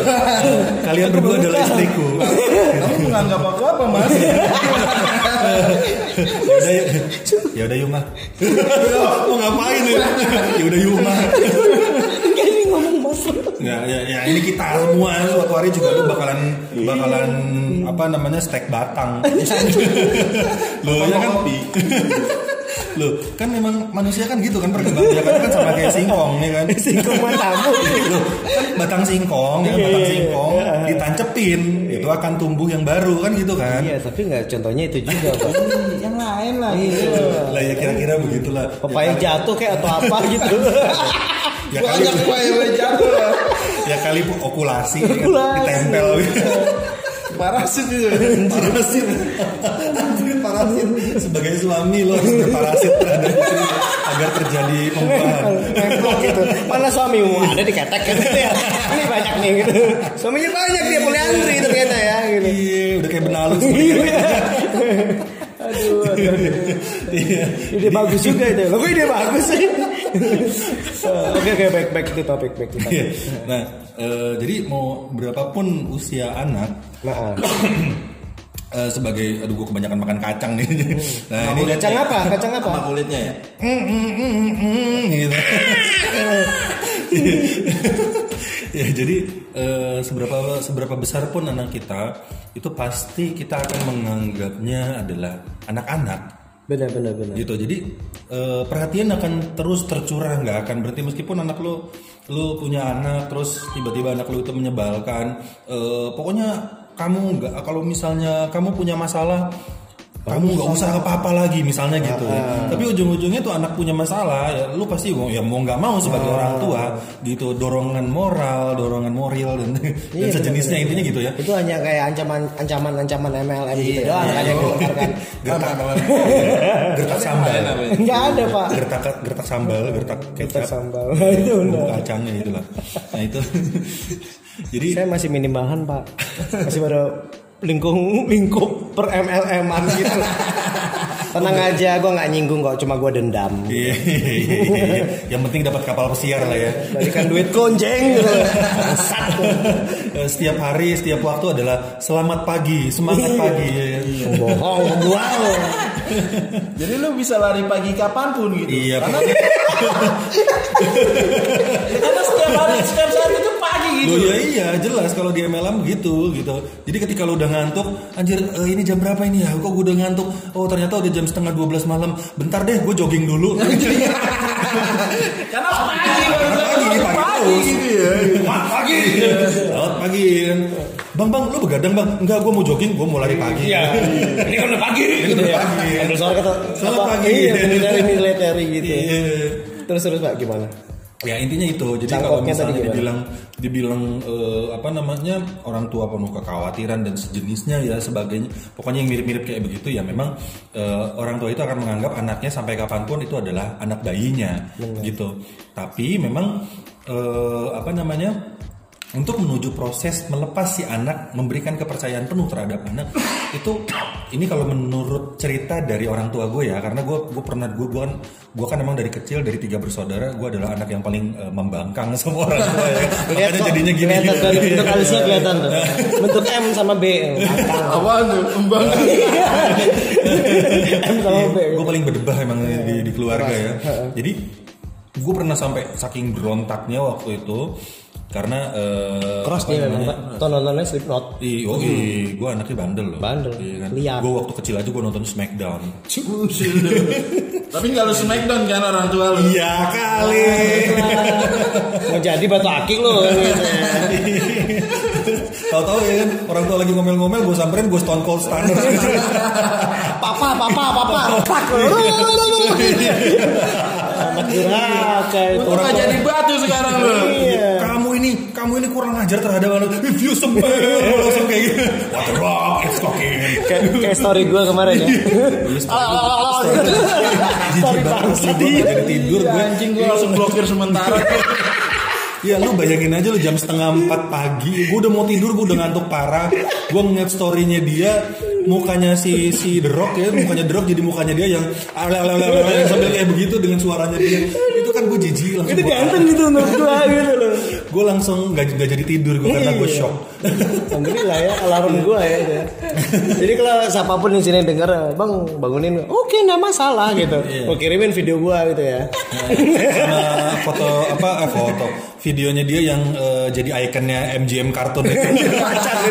kalian berdua adalah istriku. Kamu menganggap aku apa mas? ya udah yuk, ya udah yuk mah. mau ngapain ya? Ya udah yuk mah. ini ngomong mas Ya, ya, ya ini kita semua suatu hari juga lu bakalan bakalan apa namanya steak batang. Lo ya kan Loh, kan memang manusia kan gitu kan perkembangannya kan, kan sama kayak singkong ya kan. singkong matamu Loh, kan batang singkong ya kan batang singkong ditancepin itu akan tumbuh yang baru kan gitu kan. iya tapi nggak contohnya itu juga Pak. yang lain lah. Iya. Lah ya kira-kira begitulah. Pepaya jatuh kayak atau apa gitu. Ya kali Banyak yang jatuh lah. ya kali okulasi, ya kan, Okulasi. ditempel Parasit itu. parasit parasit sebagai suami lo harus berparasit terhadap istri agar terjadi Nempel gitu. Mana suamimu? Ada di ketek gitu ya. Ini banyak nih gitu. Suaminya banyak dia poliandri ternyata ya gitu. iya udah kayak benalu Iya. Aduh, aduh, aduh. Iya. Ide bagus juga itu. Kok ide bagus sih? Oke oke back back to topic back to Iya. topic. nah eh, jadi mau berapapun usia anak Nah, eh, sebagai aduh gue kebanyakan makan kacang nih nah ini kacang apa? Kacang apa? Sama kulitnya ya. Mm, mm, mm, mm, gitu. ya jadi eh, seberapa seberapa besar pun anak kita itu pasti kita akan menganggapnya adalah anak-anak. Benar benar benar. gitu. Jadi eh, perhatian akan terus tercurah nggak akan berarti meskipun anak lu lu punya anak terus tiba-tiba anak lu itu menyebalkan eh, pokoknya kamu nggak kalau misalnya kamu punya masalah kamu nggak usah apa-apa lagi misalnya gitu ya. Tapi ujung-ujungnya tuh anak punya masalah ya lu pasti mau ya mau nggak mau sebagai orang tua gitu dorongan moral, dorongan moral dan, dan sejenisnya intinya gitu ya. Itu hanya kayak ancaman ancaman ancaman MLM gitu doang kan yang dikeluarkan. Gertak gertak sambal. Enggak ada, Pak. Gertak gertak sambal, gertak kecap. sambal. itu benar. kacangnya itulah. Nah itu. Jadi Saya masih minim bahan, Pak. Masih pada lingkung lingkup per MLM-an gitu. Tenang aja, gue nggak nyinggung kok, cuma gue dendam. Iya, iya, iya, iya. Yang penting dapat kapal pesiar lah ya. Balikan duit konjeng setiap hari, setiap waktu adalah selamat pagi, semangat pagi. ya, ya. Bohong, wow. Jadi lu bisa lari pagi kapan pun gitu. Iya, Karena, karena setiap hari, setiap saat itu pagi gitu. Loh, ya iya jelas kalau di MLM gitu gitu. Jadi ketika lu udah ngantuk, anjir eh, ini jam berapa ini ya? Kok gue udah ngantuk? Oh ternyata udah jam setengah 12 malam. Bentar deh, gue jogging dulu. Karena pagi. Pagi, pagi terus. gitu ya. Selamat pagi. Pagi. kan. Bang bang, lu begadang bang? Enggak, gue mau jogging, gue mau lari pagi. Iya. Ini kan udah pagi. Ini udah pagi. Suara kata pagi. Iya, military gitu. Iya. Terus terus Pak gimana? Ya intinya itu. Jadi kalau misalnya dibilang dibilang eh, apa namanya orang tua penuh kekhawatiran dan sejenisnya ya sebagainya. Pokoknya yang mirip-mirip kayak begitu ya memang eh, orang tua itu akan menganggap anaknya sampai kapan pun itu adalah anak bayinya gitu. Tapi memang eh, apa namanya untuk menuju proses melepas si anak memberikan kepercayaan penuh terhadap anak itu ini kalau menurut cerita dari orang tua gue ya karena gue gue pernah gue gue kan gue kan emang dari kecil dari tiga bersaudara gue adalah anak yang paling eh, membangkang sama orang tua ya makanya jadinya gini Kelihatan gitu. bentuk alisnya kelihatan tuh. Bentuk M sama B. Apaan tuh? Embang. M sama B. gue paling berdebah emang di, di keluarga ya jadi gue pernah sampai saking berontaknya waktu itu karena eh, Cross dia memang Pak. Tuh nontonnya Slipknot. Ih, oh iya, gue anaknya bandel loh. Bandel. Iya kan? Liar. Gue waktu kecil aja gue nonton Smackdown. Tapi nggak lu smackdown kan orang tua lu. Iya kali. Mau jadi batu akik lo. Tahu-tahu ya kan orang tua lagi ngomel-ngomel gue samperin gue stone cold stunner. Papa, papa, papa. Pak. Anak durhaka itu. Untung nggak jadi batu sekarang lu. Iya. kamu ini kamu ini kurang ajar terhadap anak. If you smell langsung kayak gitu. What the rock is cooking. Kayak story gue kemarin ya. Ah, Story bangsa Gue nggak jadi tidur gue. Anjing gua langsung blokir sementara. Ya lu bayangin aja lu jam setengah empat pagi. Gue udah mau tidur, gue udah ngantuk parah. Gue ngeliat storynya dia Mukanya si si The Rock ya Mukanya The Rock jadi mukanya dia yang ale ale ale ale, ale, Sambil kayak begitu dengan suaranya dia. Itu kan gue jijik langsung Itu ganteng gitu menurut gue gitu loh. Gue langsung gak, gak jadi tidur gue karena gue Iya. shock Alhamdulillah ya alarm gue ya. itu ya. Jadi kalau siapa pun di sini denger, bang bangunin, oke nggak masalah gitu. Gue kirimin video gue gitu ya. Sama foto apa eh, foto Videonya dia yang eh, jadi ikonnya MGM kartun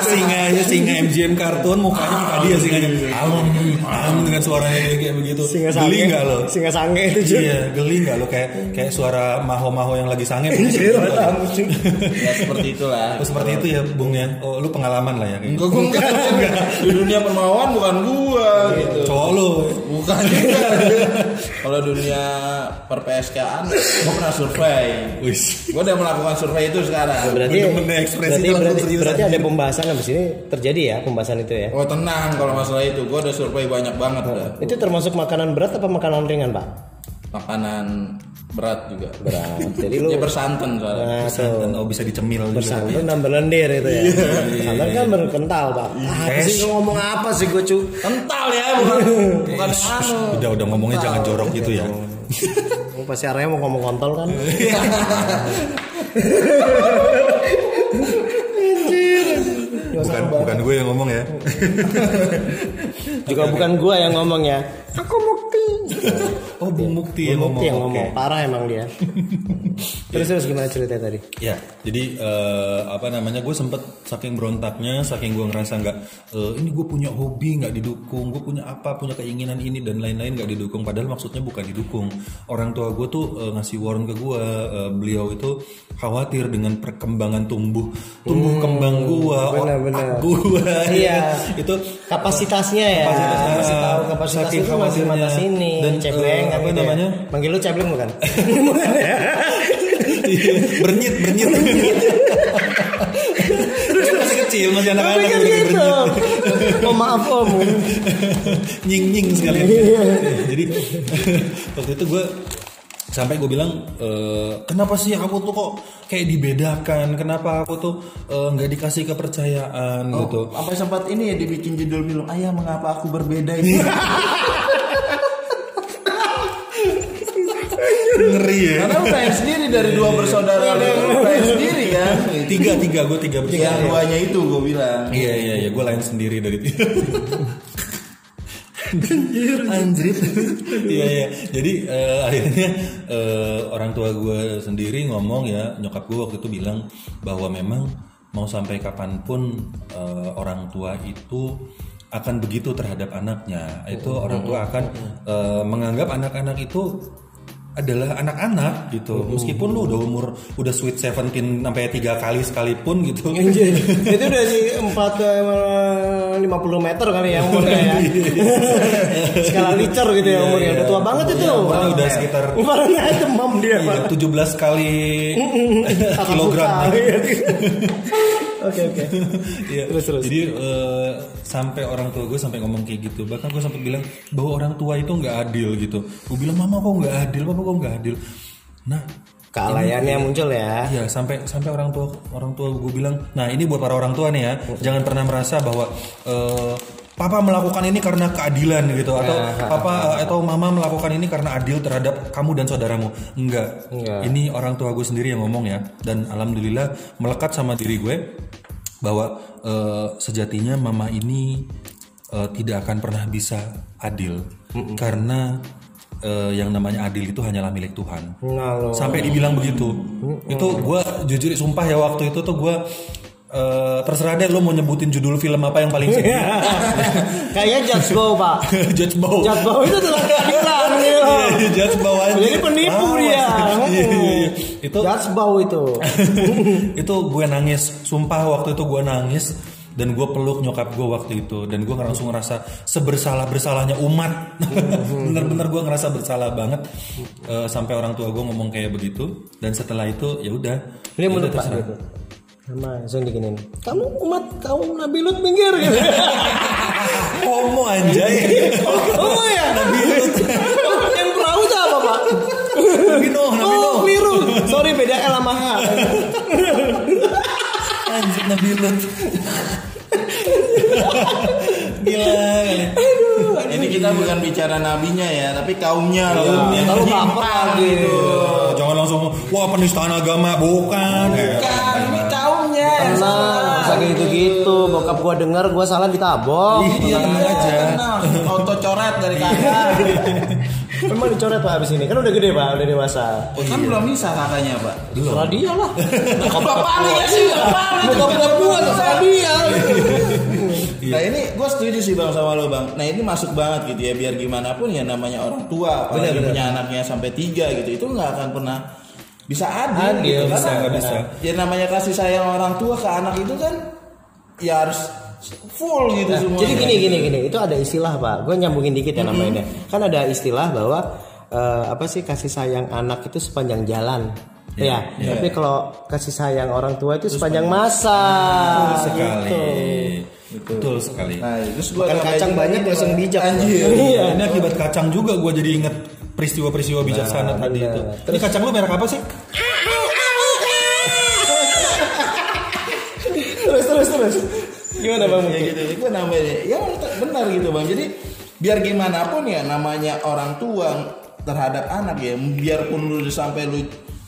Singanya singa MGM kartun Mukanya muka dia singanya Alam, alam dengan suaranya kayak begitu Singa Geli sange, gak lo? Singa sange itu juga. Iya, geli nggak lo kayak kayak suara maho-maho yang lagi sange. Ya seperti itulah. Oh, seperti itu ya, Bung ya. Oh, lu pengalaman lah ya. Kayak. Enggak, gua enggak. Di dunia permauan bukan gua gitu. Cowok lu. Bukan. Kalau dunia per PSK-an, gua pernah survei. Wis. Gua udah melakukan survei itu sekarang. Berarti, Bener-bener ekspresi berarti, berarti, serius berarti ada pembahasan habis ini terjadi ya pembahasan itu ya. Oh tenang kalau masalah itu, gua udah survei banyak banget udah. Itu termasuk makanan berat apa makanan ringan pak? Makanan berat juga. Berat. Jadi lu bersantan soalnya. nah, Dan tuh, oh bisa dicemil juga. bersantan nambah lendir itu ya. Santan kan berkental pak. Ah, apa sih lu ngomong apa sih gue cu? Kental ya, bukan bukan anu. Udah udah ngomongnya jangan jorok gitu ya. Pasti arahnya mau ngomong kontol kan? Bukan bukan gue yang ngomong ya. Juga bukan gua yang ngomong ya. Aku mau Oh, Bung Mukti yang ngomong. Yang ngomong parah emang dia terus terus gimana ceritanya tadi Ya, jadi eh, apa namanya? Gue sempet saking berontaknya, saking gue ngerasa nggak, eh, ini gue punya hobi nggak didukung, gue punya apa, punya keinginan ini dan lain-lain nggak didukung. Padahal maksudnya bukan didukung. Orang tua gue tuh eh, ngasih warn ke gue, eh, beliau itu khawatir dengan perkembangan tumbuh, tumbuh kembang gue, benar-benar. otak gue. Iya. itu kapasitasnya ya Kapasitasnya. kasih tahu kapasitas Saking itu masih khawatirnya. Sini Dan, cebleng eh, kan apa gitu ya. namanya? manggil lu cebleng bukan bernyit, bernyit. Terus masih kecil, masih anak-anak kan gitu bernyit. oh maaf om nying nying sekali Iya. jadi waktu itu gue sampai gue bilang e, kenapa sih aku tuh kok kayak dibedakan kenapa aku tuh eh, nggak dikasih kepercayaan gitu Sampai sempat ini ya dibikin judul film Ayah mengapa aku berbeda ini. ngeri ya Karena lu pengen sendiri dari dua bersaudara lu itu pengen sendiri kan. tiga tiga gue tiga Yang bersaudara duanya itu gue bilang. iya iya iya gue lain sendiri dari tiga Anjir. Iya iya. Jadi eh, akhirnya eh, orang tua gue sendiri ngomong ya nyokap gue waktu itu bilang bahwa memang mau sampai kapan pun eh, orang tua itu akan begitu terhadap anaknya. Itu orang tua akan eh, menganggap anak-anak itu adalah anak-anak gitu. Meskipun lu udah umur udah sweet 17 sampai tiga kali sekalipun gitu. itu udah di empat ke lima puluh meter kali ya umurnya ya. Skala liter gitu ya umurnya. Udah tua banget itu. Umurnya udah sekitar Umurnya demam dia Iya, Pak. 17 kali kilogram. Oke oke. Iya. Terus, terus. Jadi eh, sampai orang tua gue sampai ngomong kayak gitu. Bahkan gue sempat bilang bahwa orang tua itu nggak adil gitu. Gue bilang mama kok nggak adil, papa kok nggak adil. Nah, Kealayannya muncul ya. Iya sampai sampai orang tua orang tua gue bilang, nah ini buat para orang tua nih ya, jangan pernah merasa bahwa eh, papa melakukan ini karena keadilan gitu atau papa atau mama melakukan ini karena adil terhadap kamu dan saudaramu. Enggak. Enggak. Ini orang tua gue sendiri yang ngomong ya dan alhamdulillah melekat sama diri gue bahwa eh, sejatinya mama ini eh, tidak akan pernah bisa adil. Karena eh, yang namanya adil itu hanyalah milik Tuhan. Nah sampai dibilang begitu. Itu gue jujur sumpah ya waktu itu tuh gue eh, terserah deh lo mau nyebutin judul film apa yang paling sedih Kayaknya Judge Bow pak. Judge Bow Judge Bow itu telah keadilan gitu. Iya, Judge Bow aja. Jadi penipu Awas. dia. Iya, iya, iya. itu Judge Bow itu. itu gue nangis sumpah waktu itu gue nangis dan gue peluk nyokap gue waktu itu dan gue langsung ngerasa sebersalah bersalahnya umat bener-bener gue ngerasa bersalah banget Eh, sampai orang tua gue ngomong kayak begitu dan setelah itu ya udah Ini ya menurut Pak. Sama langsung diginin. Kamu umat kaum Nabi Lut minggir gitu. homo anjay oh ya Nabi Lut. Yang perahu itu apa pak? Nabi Nuh Nabi Oh Nuh keliru. Sorry beda L sama H. anjir Nabi Lut gila kali Ini kita bukan bicara nabinya ya, tapi kaumnya loh. Menyimpang baper gitu. Eh, jangan langsung wah penistaan agama bukan Kan kaumnya yang Tenang, salah. usah kayak gitu-gitu. Bokap gua denger gua salah ditabok. iya tenang aja Tenang, auto coret dari kakak. Memang dicoret pak abis ini. Kan udah gede pak, udah dewasa. kan belum bisa kakaknya pak. Terserah dia lah. Bapak ya sih, bapak. Bokap gua terserah dia. Nah ini gue setuju sih bang sama lo bang. Nah ini masuk banget gitu ya biar gimana pun ya namanya orang tua, apalagi punya anaknya sampai tiga gitu, itu nggak akan pernah bisa adil. Adil, gitu. bisa, Karena nggak bisa. Ya namanya kasih sayang orang tua ke anak itu kan ya harus full gitu Nah, semua. jadi gini gini gini, itu ada istilah pak. Gue nyambungin dikit ya namanya. Kan ada istilah bahwa eh, apa sih kasih sayang anak itu sepanjang jalan. Ya, tapi kalau kasih sayang orang tua itu sepanjang masa. betul sekali Gitu. betul sekali Nah terus Makan kacang banyak langsung bijak. Anjir. Iya. ini akibat kacang juga gue jadi inget peristiwa-peristiwa bijaksana tadi benar. itu ini kacang lu merek apa sih terus terus terus. Gimana bang? ya gitu itu namanya ya benar gitu bang jadi biar gimana pun ya namanya orang tua terhadap anak ya biarpun lu sampai lu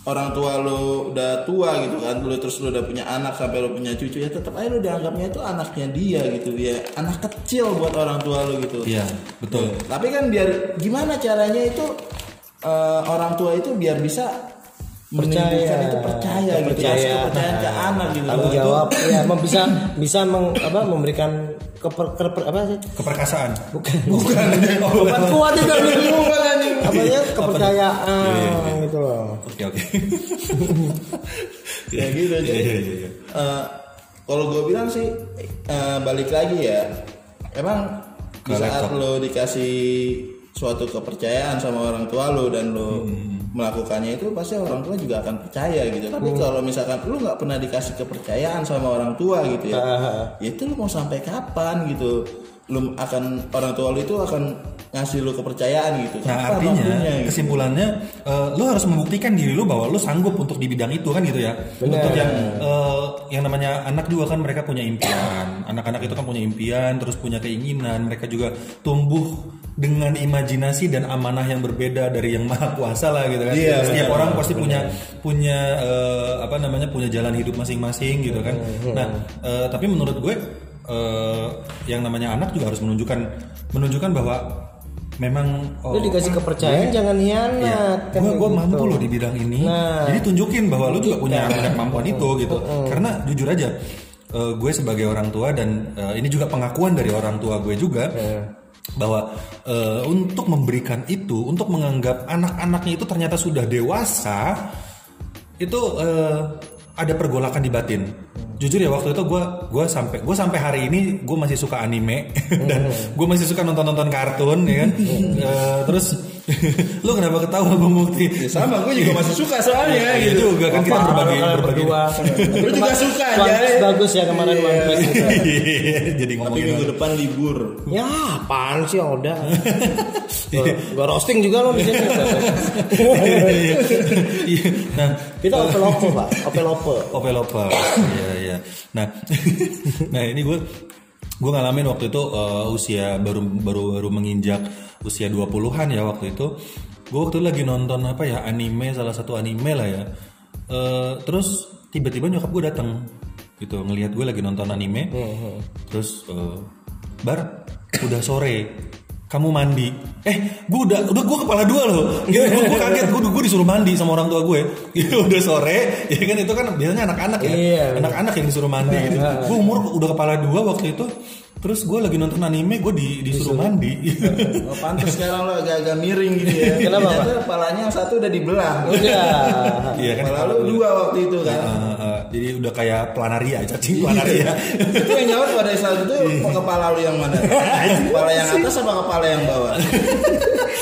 orang tua lo udah tua gitu kan lo terus lo udah punya anak sampai lo punya cucu ya tetap aja lo dianggapnya itu anaknya dia gitu ya anak kecil buat orang tua lo gitu. Iya, betul. tapi kan biar gimana caranya itu eh, orang tua itu biar bisa menunjukkan itu percaya gitu Percaya. kasih kepercayaan ke anak gitu. tanggung Itu- jawab. Ya bisa bisa meng, apa memberikan keper, keper- apa sih? Keperkasaan. bukan. Bukan. Bukan. Kuat itu nih apa ya? Kepercayaan gitu loh Oke oke. ya gitu jadi iya iya. iya. eh, kalau gue bilang sih eh, balik lagi ya emang di saat lo dikasih suatu kepercayaan sama orang tua lo dan lo Hmm. melakukannya itu pasti orang tua juga akan percaya gitu tapi kalau misalkan lo nggak pernah dikasih kepercayaan sama orang tua gitu ya Ah. ya itu lo mau sampai kapan gitu lo akan orang tua lo itu akan ngasih lo kepercayaan gitu Nah Kapan artinya waktunya, gitu. kesimpulannya eh, lo harus membuktikan diri lo bahwa lo sanggup untuk di bidang itu kan gitu ya. Untuk yang eh, yang namanya anak juga kan mereka punya impian. Anak-anak itu kan punya impian, terus punya keinginan. Mereka juga tumbuh dengan imajinasi dan amanah yang berbeda dari yang maha kuasa lah gitu kan. Iya, Setiap benar, orang pasti punya punya eh, apa namanya punya jalan hidup masing-masing gitu kan. Nah eh, tapi menurut gue eh, yang namanya anak juga harus menunjukkan menunjukkan bahwa memang lu dikasih kepercayaan jangan hianat kan gue gue kayak mampu gitu. loh di bidang ini. Nah. jadi tunjukin bahwa lu juga punya punya kemampuan itu gitu. Karena jujur aja eh, gue sebagai orang tua dan eh, ini juga pengakuan dari orang tua gue juga bahwa eh, untuk memberikan itu untuk menganggap anak-anaknya itu ternyata sudah dewasa itu eh, ada pergolakan di batin jujur ya waktu itu gue gue sampai gue sampai hari ini gue masih suka anime dan gue masih suka nonton nonton kartun ya kan Eh, terus lu kenapa ketawa bang Mukti Ya sama gue juga masih suka soalnya Iya gitu juga kan kita berbagi berbagi berdua. Lu juga suka Piece bagus ya kemarin One Piece gitu. jadi tapi ngomongin minggu depan libur Ya, apaan sih udah. Gua, gua roasting juga lo di sini. Iya. nah Kita ope lopo, Pak. Ope lopo. Opel Opel. Iya iya. Nah, nah ini gue gue ngalamin waktu itu uh, usia baru baru baru menginjak usia 20-an ya waktu itu. Gue waktu itu lagi nonton apa ya anime salah satu anime lah ya. Eh, terus tiba-tiba nyokap gue datang gitu ngelihat gue lagi nonton anime. Terus eh, bar udah sore kamu mandi. Eh gue udah udah gue kepala dua loh. Gitu gue, kaget. Gue gue disuruh mandi sama orang tua gue. Gitu udah sore. Ya kan itu kan biasanya anak-anak ya. Iya. anak-anak yang disuruh mandi. Gitu gue umur udah kepala dua waktu itu. Terus gue lagi nonton anime gue di, disuruh mandi. Oh, pantas sekarang lo agak-agak miring gitu ya. Kenapa, Ternyata kepalanya yang satu udah dibelah. Udah. iya kan kepala lu dua waktu itu kan jadi udah kayak planaria cacing planaria. Itu yang nyawa pada saat itu mau kepala lu yang mana? Kepala yang atas apa kepala yang bawah.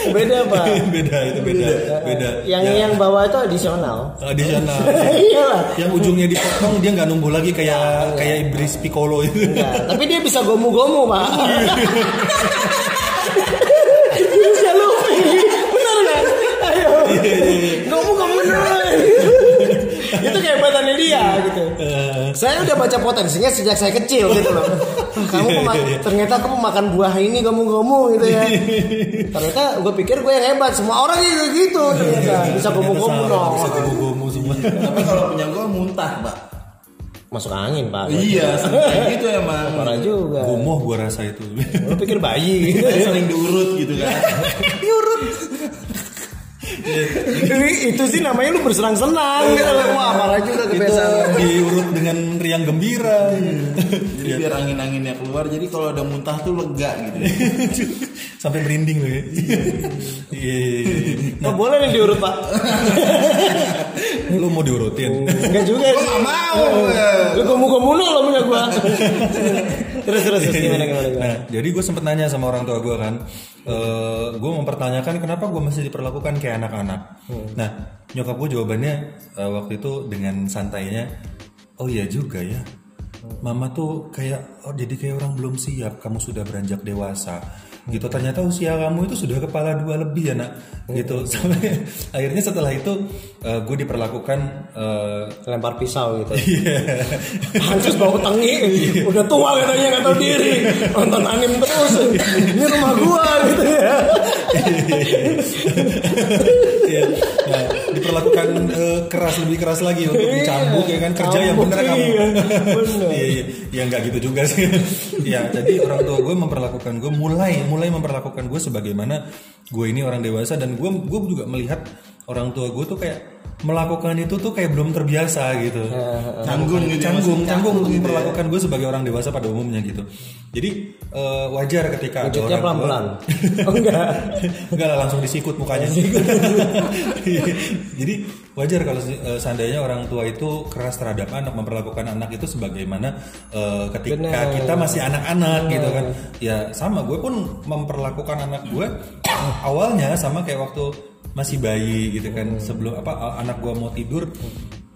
Beda, Pak. beda itu beda beda. Yang Ya, yang bawah itu adisional. additional. Iyalah. yang ujungnya dipotong dia nggak numbuh lagi kayak kayak iblis piccolo itu. Enggak, tapi dia bisa gomu-gomu, Pak. Dia bisa Luffy. Benar kan? Ayo. Gomu-gomu beneran. Itu kehebatannya dia gitu. Saya udah baca potensinya sejak saya kecil gitu loh. Kamu pema- ternyata kamu makan buah ini gomu-gomu gitu ya. Ternyata gue pikir gue yang hebat. Semua orang juga gitu ternyata. Bisa gomu-gomu dong. bisa gomu-gomu semua tapi kalau punya gua muntah pak Masuk angin, Pak. iya kayak gitu emang Parah juga. gumoh gua rasa itu Lu pikir bayi gitu. sering diurut gitu kan itu sih namanya lu bersenang-senang gitu loh. Wah, parah juga itu kebiasaan. diurut dengan riang gembira jadi biar angin-anginnya keluar jadi kalau ada muntah tuh lega gitu sampai merinding loh ya iya iya, iya. Boleh nih diurut, Pak. lu mau diurutin Enggak juga gua sih. gak mau Lu gomu-gomu lo punya gua. terus terus terus, gimana gimana. Nah, jadi gue sempet nanya sama orang tua gue kan, eh gue mempertanyakan kenapa gue masih diperlakukan kayak anak-anak. Nah, nyokap gue jawabannya eh, waktu itu dengan santainya, oh iya juga ya, mama tuh kayak, oh jadi kayak orang belum siap, kamu sudah beranjak dewasa. Gitu ternyata usia kamu itu sudah kepala dua lebih ya nak gitu sampai akhirnya setelah itu eh, gue diperlakukan eh, Lempar pisau gitu. Hancur bau tengi. Udah tua katanya nggak tahu diri. Nonton anime terus. Ini rumah gua gitu ya. Iya Iya. Nah, diperlakukan eh, keras lebih keras lagi untuk dicambuk ya kan kerja yang Cambuk, bener kamu. iya. Bener. Iya, iya. Ya nggak gitu juga sih. ya, jadi orang tua gue memperlakukan gue mulai mulai memperlakukan gue sebagaimana gue ini orang dewasa dan gue gue juga melihat orang tua gue tuh kayak melakukan itu tuh kayak belum terbiasa gitu. Canggung gitu ya, canggung, masih canggung untuk gitu ya. memperlakukan gue sebagai orang dewasa pada umumnya gitu. Jadi eh, wajar ketika ada orang tua- pelan-pelan. Oh enggak. Enggak lah langsung disikut mukanya. Jadi wajar kalau eh, seandainya orang tua itu keras terhadap anak memperlakukan anak itu sebagaimana eh, ketika Benar. kita masih anak-anak gitu kan. Ya sama gue pun memperlakukan anak gue awalnya sama kayak waktu masih bayi gitu kan sebelum apa anak gue mau tidur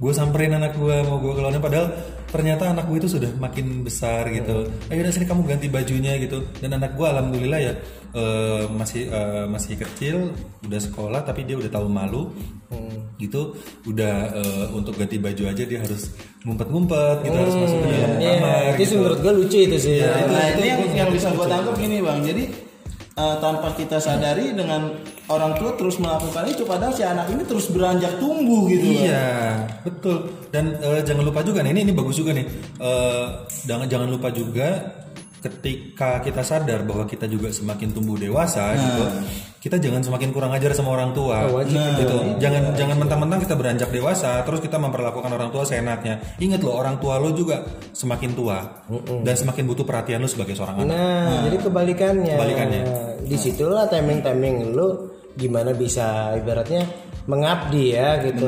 gue samperin anak gue mau gue keluarin padahal ternyata anak gue itu sudah makin besar gitu. Ayo udah sini kamu ganti bajunya gitu. Dan anak gue alhamdulillah ya eh, masih eh, masih kecil udah sekolah tapi dia udah tahu malu. Gitu udah eh, untuk ganti baju aja dia harus ngumpet-ngumpet gitu harus masuk ke dalam Iya, kamar itu gitu. menurut gue lucu itu sih. Nah ini yang, yang bisa gue tangkap gini bang. Jadi eh, tanpa kita sadari dengan orang tua terus melakukan itu, padahal si anak ini terus beranjak tumbuh gitu. Iya, betul. Dan eh, jangan lupa juga nih, ini ini bagus juga nih. Eh, jangan jangan lupa juga ketika kita sadar bahwa kita juga semakin tumbuh dewasa gitu, kita jangan semakin kurang ajar sama orang tua. Oh, wajib gitu. Jangan jangan mentang-mentang kita beranjak dewasa terus kita memperlakukan orang tua seenaknya. Ingat loh, orang tua lo juga semakin tua dan semakin butuh perhatian lo sebagai seorang anak. Nah, jadi kebalikannya. Kebalikannya. Di situlah timing-timing lu gimana bisa ibaratnya mengabdi ya gitu.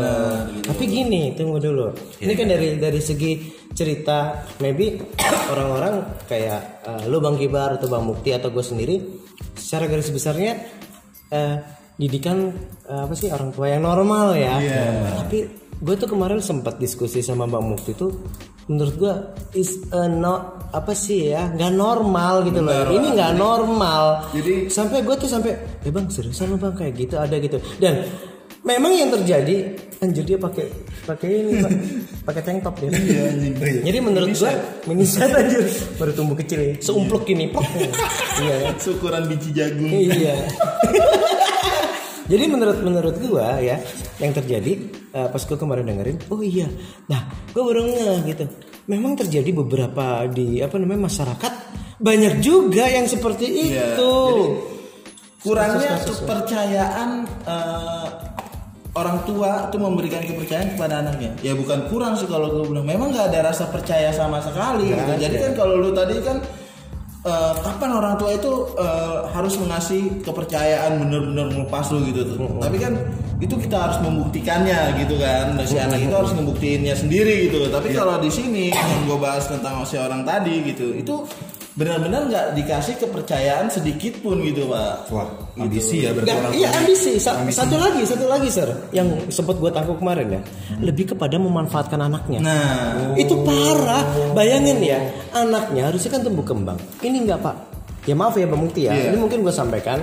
Tapi gini, tunggu dulu. Ini kan dari dari segi cerita, maybe orang-orang kayak eh, lu Bang Kibar atau Bang Mukti atau gue sendiri, secara garis besarnya eh, didikan eh, apa sih orang tua yang normal ya. Tapi gue tuh kemarin sempat diskusi sama Bang Mukti tuh menurut gue is a no apa sih ya? Nggak normal gitu loh. Ini nggak normal. Jadi- sampai gue tuh sampai eh bang seriusan lo bang? Kayak gitu ada gitu. Dan memang yang terjadi anjir dia pakai pakai ini Pak. pakai tank top dia. Jadi menurut gue mini set anjir. Baru tumbuh kecil ya seumpluk gini iya? Syukuran biji jagung. Iya. Jadi menurut menurut gua ya yang terjadi eh, pas gua kemarin dengerin, oh iya. Nah, gua baru ngeh gitu. Memang terjadi beberapa di apa namanya masyarakat banyak juga yang seperti Iya, itu. Kurangnya kepercayaan eh, orang tua itu memberikan kepercayaan kepada anaknya. Ya bukan kurang sih kalau gue bilang. Memang nggak ada rasa percaya sama sekali. gitu. Jadi kan kalau lu tadi kan eh, kapan orang tua itu eh, harus mengasih kepercayaan bener-bener melepas lu gitu tuh. Tapi kan itu kita harus membuktikannya gitu kan. Dan si anak itu harus membuktiinnya sendiri gitu. Tapi kalau di sini yang gue bahas tentang si orang tadi gitu, itu benar-benar nggak dikasih kepercayaan sedikit pun gitu pak. Wah, ambisi ya berarti Nggak, orang iya ambisi. Sa- Satu lagi, satu lagi, sir, yang sempat gua tangkap kemarin ya, lebih kepada memanfaatkan anaknya. Nah, Itu parah. Bayangin ya, anaknya harusnya kan tumbuh kembang. Ini enggak pak. Ya maaf ya Bang Mukti ya. Iya. Ini mungkin gue sampaikan.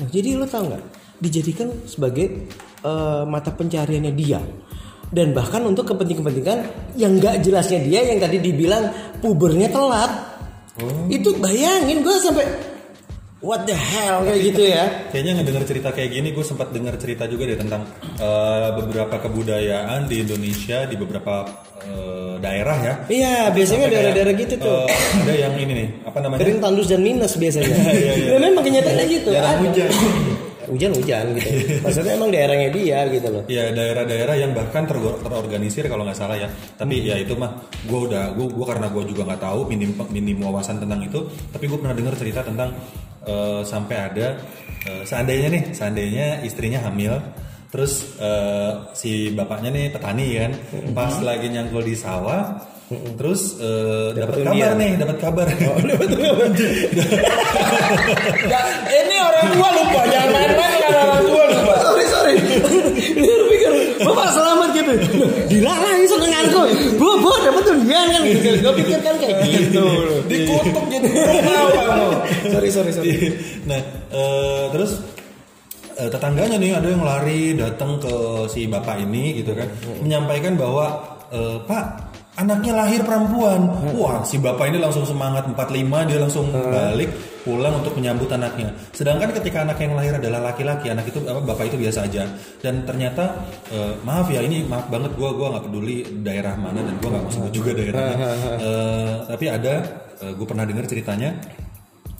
Nah, jadi lo tau nggak? Dijadikan sebagai eh, mata pencariannya dia. Dan bahkan untuk kepentingan-kepentingan yang nggak jelasnya dia yang tadi dibilang pubernya telat. Itu bayangin gue sampai what the hell kayak gitu ya. Kayaknya ngedenger cerita kayak gini, gue sempat dengar cerita juga deh tentang eh, beberapa kebudayaan di Indonesia di beberapa eh, daerah ya. Iya, biasanya daerah-daerah gitu tuh. eh, ada yang ini nih, apa namanya? Kering tandus dan minus biasanya. Iya, iya. Ya, memang kenyataannya gitu. Ada. hujan. Hujan-hujan gitu. Maksudnya emang daerahnya dia gitu loh. Ya daerah-daerah yang bahkan ter- terorganisir kalau nggak salah ya. Tapi ya itu mah gue udah gue gue karena gue juga nggak tahu minim minim wawasan tentang itu. Tapi gue pernah dengar cerita tentang eh, sampai ada eh, seandainya nih seandainya istrinya hamil. Terus eh, si bapaknya nih petani kan, pas lagi nyangkul di sawah, terus eh, dapat kabar nih, dapat kabar. ini orang tua lupa, jangan main-main dengan orang tua lupa. Sorry sorry. Dia pikir bapak selamat gitu. Dilarang senenganku. Bu bu dapat undian kan gitu. Gue pikir kan kayak gitu. Dikutuk jadi mau kamu. Sorry sorry sorry. nah eh, terus eh, tetangganya nih ada yang lari datang ke si bapak ini gitu kan menyampaikan bahwa eh, pak anaknya lahir perempuan. Wah, si bapak ini langsung semangat 45 dia langsung balik pulang untuk menyambut anaknya. Sedangkan ketika anak yang lahir adalah laki-laki, anak itu apa bapak itu biasa aja. Dan ternyata eh, maaf ya ini maaf banget gua gua nggak peduli daerah mana dan gua nggak mau sebut juga daerahnya. Eh, tapi ada gue pernah dengar ceritanya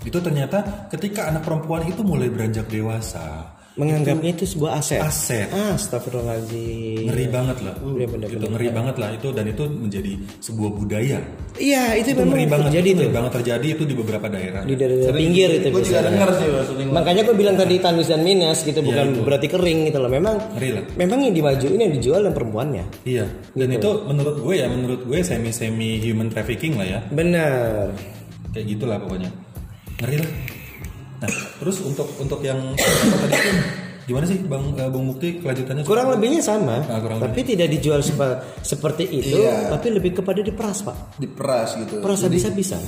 itu ternyata ketika anak perempuan itu mulai beranjak dewasa Menganggapnya itu sebuah aset. aset. Astagfirullahaladzim. ngeri banget lah. Iya, bener, itu ngeri banget lah itu dan itu menjadi sebuah budaya. Iya, itu, itu memang ngeri banget terjadi itu ngeri banget terjadi itu di beberapa daerah. Di daerah pinggir itu gue juga denger sih maksudnya Makanya gue bilang tadi tandus dan minus gitu bukan itu. berarti kering gitu loh. Memang ngeri lah. memang yang dimajuin yang dijual dan perempuannya. iya dan itu menurut gue ya menurut gue semi semi human trafficking lah ya. Benar. kayak gitulah pokoknya. Ngeri lah nah terus untuk untuk yang tadi itu gimana sih bang eh, bang Mukti kelanjutannya Kurang lebihnya sama, Ah, kurang tapi tidak dijual sepa- seperti itu, Iya. tapi lebih kepada diperas pak. diperas gitu Peras Jadi, habis-habisan.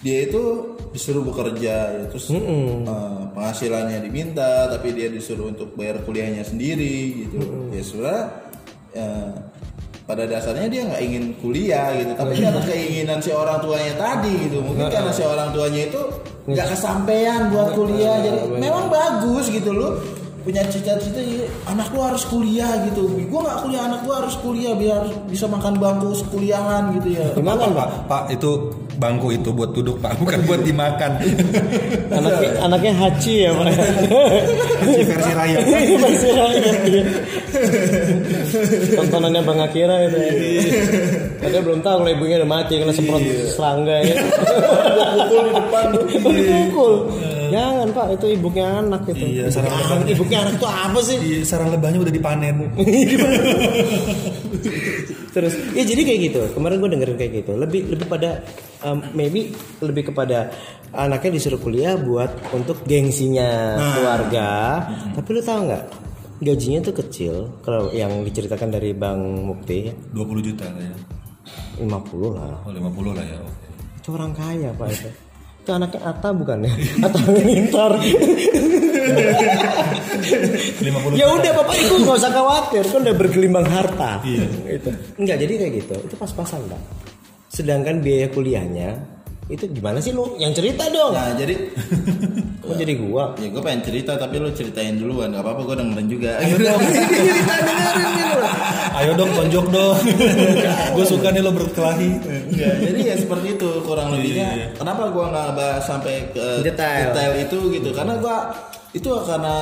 dia itu disuruh bekerja ya, terus eh, penghasilannya diminta tapi dia disuruh untuk bayar kuliahnya sendiri gitu ya sebenarnya eh, pada dasarnya dia nggak ingin kuliah gitu tapi karena keinginan si orang tuanya tadi gitu. Mungkin karena si orang tuanya itu nggak kesampaian buat kuliah jadi memang bagus gitu loh punya cita-cita ya, anak lu harus kuliah gitu gua nggak kuliah anak gua harus kuliah biar bisa makan bangku sekuliahan gitu ya Gimana Pak, pak? Itu bangku itu buat duduk Pak, bukan buat dimakan. Anaknya, anaknya Haji ya pak. Si versi raya. Masih rakyat, iya. Tontonannya Bang Akira itu. Padahal belum tahu kalau ibunya udah mati kena semprot serangga ya. pukul di depan tuh. Dipukul. Jangan pak, itu ibunya anak itu. Iya, sarang anak, ibunya anak itu apa sih? Di sarang lebahnya udah dipanen. Terus ya jadi kayak gitu. Kemarin gue dengerin kayak gitu. Lebih lebih pada um, maybe lebih kepada anaknya disuruh kuliah buat untuk gengsinya keluarga. Tapi lu tahu nggak? Gajinya tuh kecil kalau yang diceritakan dari Bang Mukti 20 juta kayaknya. 50 lah. Oh, 50 lah ya. oke. Itu orang kaya Pak itu. Itu anaknya Ata bukan ya? Ata Halilintar. 50 ya udah Bapak Ibu nggak usah khawatir, kan udah bergelimbang harta. Iya. Itu. Enggak jadi kayak gitu. Itu pas-pasan, Pak. Sedangkan biaya kuliahnya itu gimana sih lu? Yang cerita dong. Nah jadi Kok jadi gua? ya gue pengen cerita tapi lu ceritain duluan gak apa-apa gue dengerin juga. Ayo dong tonjok dong. Gue suka nih lo berkelahi. Enggak, jadi ya seperti itu kurang lebihnya. Kenapa gue nggak bahas sampai ke Detail. itu gitu? Karena gue itu karena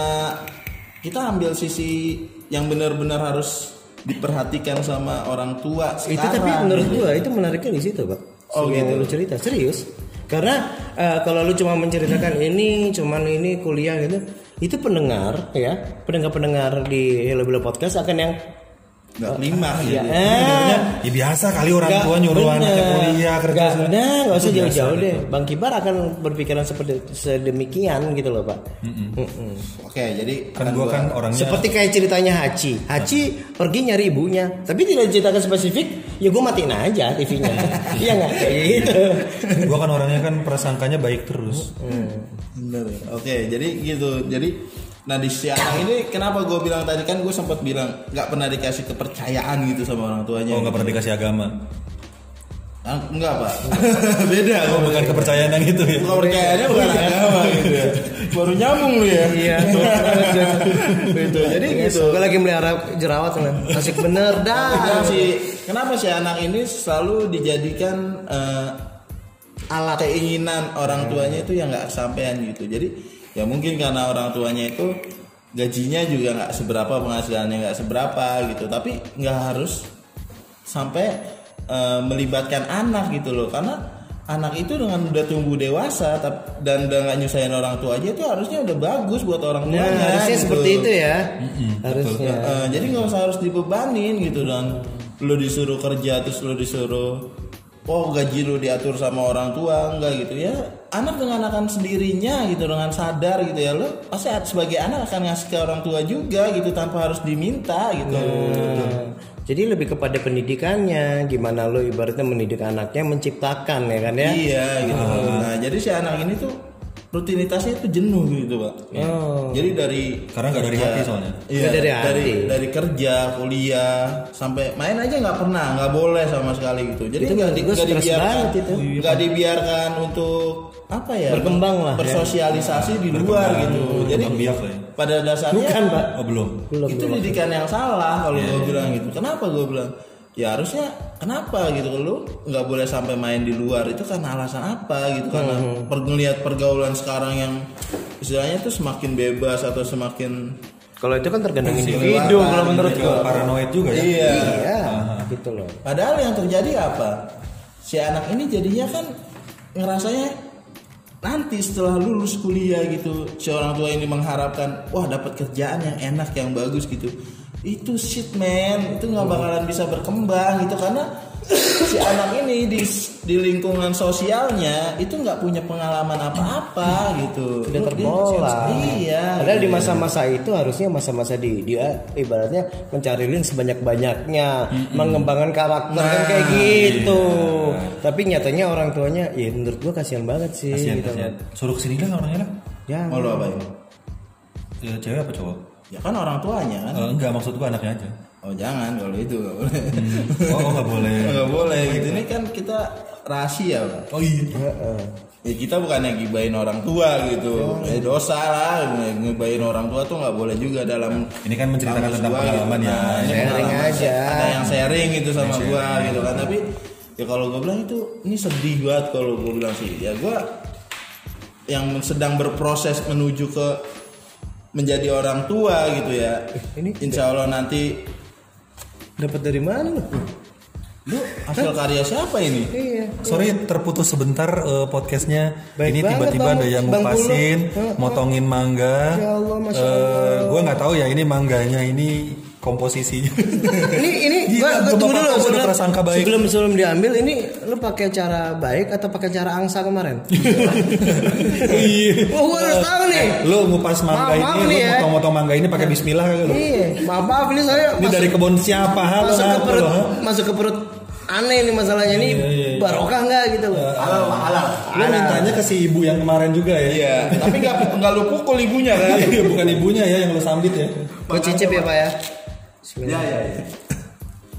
kita ambil sisi yang benar-benar harus diperhatikan sama orang tua itu sekarang. tapi menurut gua itu menariknya di situ, Pak. Oh, gitu. Lu cerita serius. Karena eh, kalau lu cuma menceritakan ini, cuman ini kuliah gitu, itu pendengar ya, pendengar-pendengar di Hello Bilo Podcast akan yang nggak terima ya, gitu. eh, Ya biasa kali orang Nggak, tua nyuruh bener. anaknya kuliah kerja. Nggak, nah, nggak usah jauh-jauh deh. Bang Kibar akan berpikiran seperti sedemikian gitu loh, Pak. Mm-mm. Oke, jadi Kan gua- kan orangnya Seperti kayak ceritanya Haji. Haji pergi nyari ibunya, tapi tidak diceritakan spesifik. Ya gue matiin aja TV-nya. Iya nggak kayak gitu. gue kan orangnya kan prasangkanya baik terus. Bener. Oke, jadi gitu. Jadi nah di si anak ini kenapa gue bilang tadi kan gue sempat bilang nggak pernah dikasih kepercayaan gitu sama orang tuanya. Oh nggak pernah dikasih agama. Ah, enggak pak. Beda. Oh bukan kepercayaan yang itu ya. Kepercayaannya bukan agama gitu ya. Baru nyambung lu ya. Iya. Gitu. Jadi gitu. Gue lagi melihara jerawat kan. Asik bener dah. Kenapa si kenapa si anak ini selalu dijadikan eh, alat keinginan orang tuanya itu yang nggak kesampaian gitu. Jadi ya mungkin karena orang tuanya itu gajinya juga nggak seberapa penghasilannya nggak seberapa gitu. Tapi nggak harus sampai eh, melibatkan anak gitu loh karena anak itu dengan udah tumbuh dewasa dan udah nggak nyusahin orang tua aja itu harusnya udah bagus buat orang Nah, tuanya harusnya gitu. seperti itu ya. Harusnya. Eh, jadi nggak usah harus dibebanin gitu dan lu disuruh kerja terus lu disuruh oh gaji lu diatur sama orang tua enggak gitu. Ya anak dengan akan sendirinya gitu dengan sadar gitu ya. Lu pasti sebagai anak akan ngasih ke orang tua juga gitu tanpa harus diminta gitu. Nah, jadi lebih kepada pendidikannya, gimana lo ibaratnya mendidik anaknya menciptakan ya kan ya? iya gitu. Nah jadi si anak ini tuh rutinitasnya itu jenuh gitu pak. Oh. Jadi dari Karena nggak dari hati soalnya. Iya, dari dari hati. dari kerja, kuliah, sampai main aja nggak pernah, nggak boleh sama sekali gitu. Jadi Itu nggak menurut di, gua nggak stres dibiarkan, nggak dibiarkan untuk apa ya? Berkembang lah, ya. Bersosialisasi di luar gitu. Jadi biak ya. pada dasarnya Bukan, Pak. Oh belum. Belum. itu didikan yang salah kalau gue bilang gitu kenapa gue bilang ya harusnya kenapa gitu lu nggak boleh sampai main di luar itu karena alasan apa gitu karena pergeliat pergaulan sekarang yang istilahnya tuh semakin bebas atau semakin Kalau itu kan tergantung individu kalau menurut gitu. gua. Paranoid juga ya. iya Iya, gitu loh. padahal yang terjadi apa si anak ini jadinya kan ngerasanya nanti setelah lulus kuliah gitu si orang tua ini mengharapkan wah dapat kerjaan yang enak yang bagus gitu itu shit man itu nggak bakalan bisa berkembang gitu karena si anak ini di di lingkungan sosialnya itu nggak punya pengalaman apa-apa gitu Sudah terbola. iya Padahal di masa-masa itu harusnya masa-masa di dia ibaratnya mencari link sebanyak-banyaknya, mengembangkan karakter kan kayak Nah, gitu. Tapi nyatanya orang tuanya ya menurut gua kasihan banget sih Kasihan, gitu. kasihan. Suruh ke sini lah orangnya lah. Ya, mau lo apa ini Ya, cewek apa cowok? Ya kan orang tuanya kan Eh, enggak maksud gua anaknya aja. oh jangan kalau itu nggak boleh Oh oh, nggak boleh. nggak boleh gitu ini kan kita rahasia Pak. Oh iya. Heeh. Ya kita bukannya gibain orang tua gitu. Ya dosa lah ngibain orang tua tuh nggak boleh juga dalam Ini kan menceritakan tentang gua pengalaman gitu. ya. Nah, Sharing pengalaman. aja. Ada yang sharing gitu sama gua gitu kan. Tapi ya kalau gua bilang itu ini sedih banget kalau gua bilang sih. Ya gua yang sedang berproses menuju ke menjadi orang tua gitu ya. ini Insya Allah nanti dapat dari mana lu? lu hasil karya siapa ini? Iya. Sorry terputus sebentar eh, podcastnya. Baik ini tiba-tiba ada yang ngupasin, motongin mangga. Ya Allah, Masya Eh, Allah. gua nggak tahu ya ini mangganya ini komposisinya. ini ini Gila, gua, tunggu dulu sebelum, prasangka baik. sebelum sebelum diambil ini lu pakai cara baik atau pakai cara angsa kemarin? Iya. oh, gua harus tahu nih. Lu ngupas mangga Maaf, maaf ini, nih lu ya. motong-motong mangga ini pakai bismillah kagak lu? Iya, maaf maaf ini saya Ini dari kebun siapa? Halo, masuk ke perut halo. masuk ke perut aneh nih masalahnya ini Iya, barokah nggak gitu loh. Halal, halal. Lu mintanya ke si ibu yang kemarin juga ya? Iya, tapi nggak nggak lu pukul ibunya kan? Iya, bukan ibunya ya yang lu sambit ya. Gua cicip ya pak ya. Ya Bismillah. ya ya.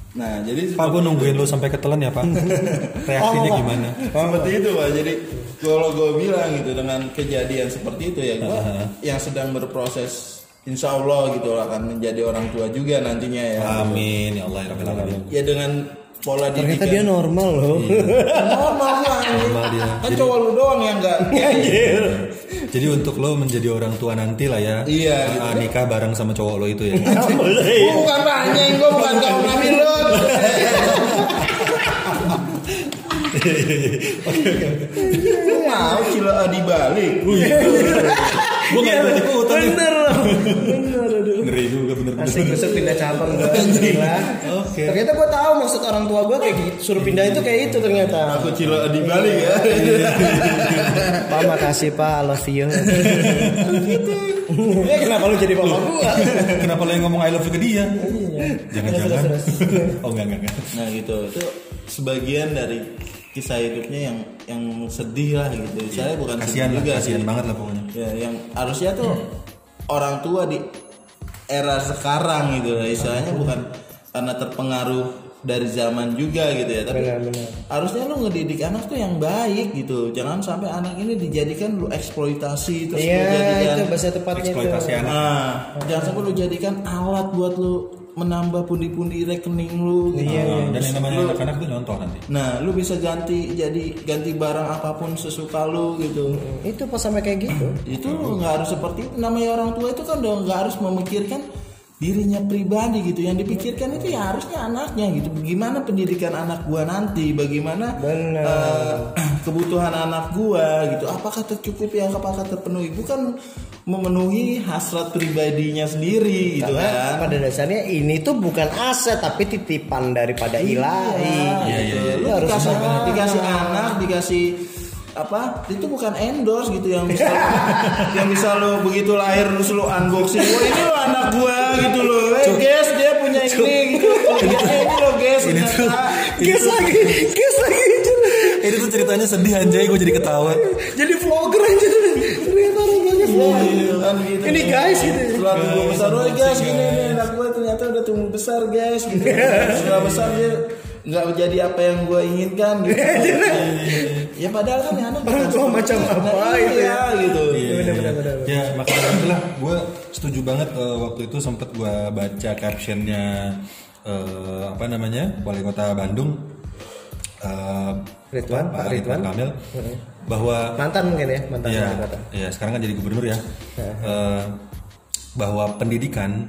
Nah, jadi Pak, gue nungguin lu sampai ketelan ya, Pak. Reaksinya Oh, gimana? seperti itu pak. Jadi kalau gue bilang gitu dengan kejadian seperti itu ya, gue yang sedang berproses, insya Allah gitu akan menjadi orang tua juga nantinya ya. Amin ya Allah ya Rabbil Alamin. Ya dengan pola Ternyata didikan dia normal loh. normal lah. Normal dia. Kan cowok lu doang yang enggak. Jadi untuk lo menjadi orang tua nanti lah ya. Iya, gitu. nikah bareng sama cowok lo itu ya. Bukan banyak, gue bukan kaum Nabi Lut. Lu mau cila di balik. Gue gak ikut ikutan. Bener. Ngeri juga bener-bener. Asik besok pindah cabang gue Oke. Ternyata gue tahu maksud orang tua gue kayak gitu Suruh pindah itu kayak itu ternyata Aku cila di balik ya. Pak makasih pak I love you Ya kenapa lu jadi bapak gue Kenapa lo yang ngomong I love you ke dia? Jangan-jangan. Terus, terus, Oh enggak enggak enggak. Nah gitu, itu sebagian dari kisah hidupnya yang yang sedih lah gitu. Saya bukan Kasihan sedih lah, juga kasihan sih. banget lah pokoknya. Ya, yang harusnya tuh orang tua di era sekarang gitu lah istilahnya bukan karena terpengaruh dari zaman juga gitu ya tapi Benar-benar. harusnya lu ngedidik anak tuh yang baik gitu jangan sampai anak ini dijadikan lu eksploitasi terus lu Iya jadikan itu bahasa tepatnya itu Eksploitasi anak. nah jangan sampai lu jadikan alat buat lu menambah pundi-pundi rekening lu gitu. Iya, Ah, Dan yang namanya anak-anak itu nyontoh nanti. Nah, lu bisa ganti jadi ganti barang apa pun sesuka lu gitu. Itu pas sampai kayak gitu Itu nggak harus seperti itu. Namanya orang tua itu kan udah nggak harus memikirkan dirinya pribadi gitu. Yang dipikirkan itu ya harusnya anaknya gitu. Bagaimana pendidikan anak gua nanti? Bagaimana Benar. eh, kebutuhan anak gua gitu? Apakah tercukupi? Apakah terpenuhi? Bukan memenuhi hasrat pribadinya sendiri gitu Karena kan. pada dasarnya ini tuh bukan aset tapi titipan daripada ilahi Iya, iya, gitu. iya. Lu Lu harus dikasih, dikasih anak, dikasih apa? Itu bukan endorse gitu yang bisa yang bisa lo begitu lahir terus lo unboxing. Wah ini lo anak gua gitu loh. Eh guys dia punya ini gitu. Ini lo guys. Ini tuh- ternyata. Gas lagi Gas lagi Ini tuh ceritanya sedih anjay gue jadi ketawa. Jadi vlogger aja orang tuanya Iya, kan gitu. Ini guys, gitu. Setelah tumbuh besar, oh guys gini nih anak gue ternyata udah tumbuh besar guys. Gitu. Setelah besar dia nggak jadi apa yang gue inginkan gitu. ya padahal kan ya anak Orang tua macam apa gitu ya. ya gitu. Iya, iya. bener, Ya makanya itulah gue setuju banget eh, waktu itu sempet gue baca captionnya eh, apa namanya wali kota Bandung eh, Ridwan, apa, Pak Ridwan. Kamil bahwa Mantan mungkin ya, mantan ya, wali kota. ya sekarang kan jadi gubernur ya Eh, bahwa pendidikan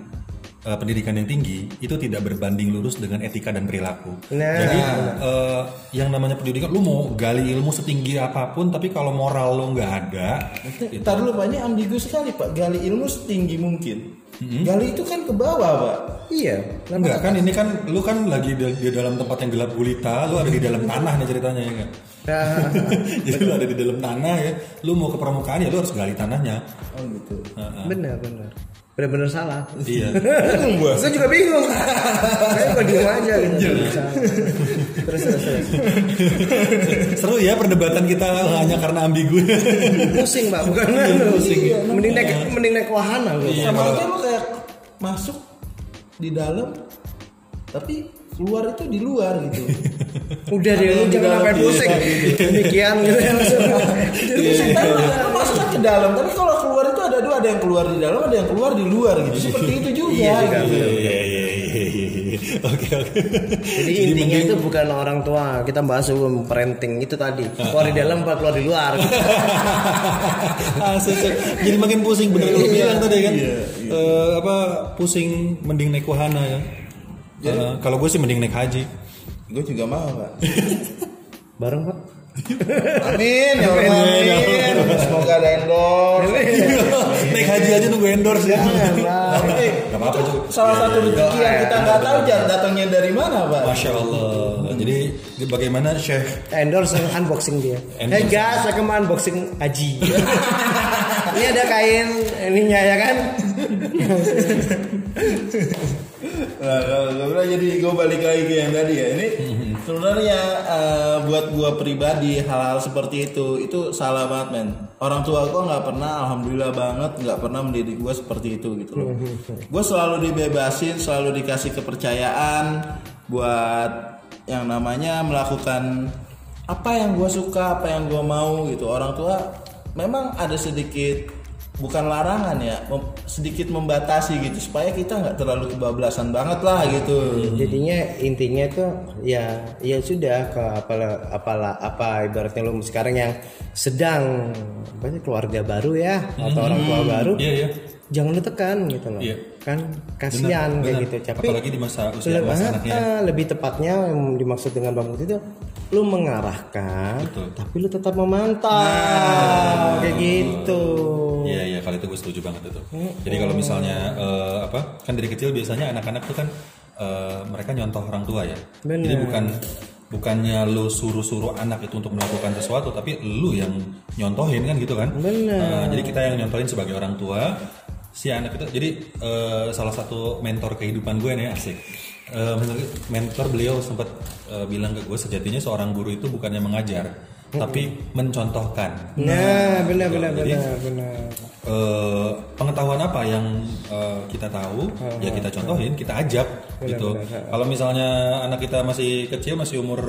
eh, pendidikan yang tinggi itu tidak berbanding lurus dengan etika dan perilaku. Nah. Jadi eh, yang namanya pendidikan, lu mau gali ilmu setinggi apa pun, tapi kalau moral lu nggak ada, Ntar dulu Pak, ini ambigu sekali Pak. Gali ilmu setinggi mungkin. Gali itu kan ke bawah Pak. Iya. enggak kan ini kan lu kan lagi di, di dalam tempat yang gelap gulita, lu ada di dalam tanah nih ceritanya ya kan. Nah, Jadi lu ada di dalam tanah ya, lu mau ke permukaan ya lu harus gali tanahnya. Oh gitu. benar, benar. Benar-benar salah. Iya. Saya juga bingung. Saya juga bingung aja gitu. Terus terus terus. Seru ya perdebatan kita hanya karena ambigu. Pusing, Pak, bukan pusing. Mending naik mending naik wahana loh. Sama aja lu kayak masuk di dalam tapi keluar itu di luar gitu. Udah deh, lu jangan sampai pusing. Demikian gitu ya maksudnya. Jadi pusing kan masuknya ke dalam, tapi kalau keluar itu ada dua, ada yang keluar di dalam, ada yang keluar di luar gitu. Seperti itu juga. Iya, gitu. Iya iya iya iya, iya. Oke oke. Jadi intinya itu bukan orang tua. Kita bahas sebelum parenting itu tadi. Keluar di dalam, apa keluar di luar. Asik. Jadi makin pusing bener lu bilang tadi kan. Eh, apa pusing mending naik wahana ya. Eh, kalau gue sih mending naik haji. Gue juga mau, Pak. Bareng, Pak. Amin, ya Allah, amin. Semoga ada endorse. naik haji aja nunggu endorse ya. Gak apa-apa salah satu rezeki yang kita nggak tahu datangnya dari mana, Pak. Masya Allah. Jadi bagaimana Syekh Endorse unboxing dia. Endorse. Hey guys, saya mau unboxing Aji. Ini ada kain ininya ya kan? Nah, bilang jadi gue balik lagi ke yang tadi ya. Ini sebenarnya eh, buat gue pribadi hal-hal seperti itu itu salah banget men. Orang tua gue nggak pernah alhamdulillah banget nggak pernah mendidik gue seperti itu gitu loh. Gue selalu dibebasin selalu dikasih kepercayaan buat yang namanya melakukan apa yang gue suka apa yang gue mau gitu. Orang tua memang ada sedikit bukan larangan ya mem- sedikit membatasi gitu supaya kita nggak terlalu kebablasan banget lah gitu Jadinya intinya itu ya ya sudah ke apalah apalah apa ibaratnya lu sekarang yang sedang banyak keluarga baru ya atau orang tua baru. Iya iya. Jangan lu tekan gitu loh. Iya. Kan kasihan kayak gitu. Tapi Apalagi di masa usia lebih, emas anaknya. ah, lebih tepatnya yang dimaksud dengan Bang Putih itu lu mengarahkan Betul. tapi lu tetap memantau kayak gitu. Iya iya kalau itu gue setuju banget itu. Jadi kalau misalnya eh, apa kan dari kecil biasanya anak-anak tuh kan eh, mereka nyontoh orang tua ya. Benar. Jadi bukan bukannya lu suruh-suruh anak itu untuk melakukan sesuatu tapi lu yang nyontohin kan gitu kan. Benar. Eh, jadi kita yang nyontohin sebagai orang tua si anak itu. Jadi eh, salah satu mentor kehidupan gue nih asik. Eh, mentor, beliau sempat eh, bilang ke gue sejatinya seorang guru itu bukannya mengajar tapi mencontohkan. Nah, benar benar Jadi, benar benar. eh, pengetahuan apa yang eh, kita tahu ya kita contohin kita ajak gitu. kalau misalnya anak kita masih kecil masih umur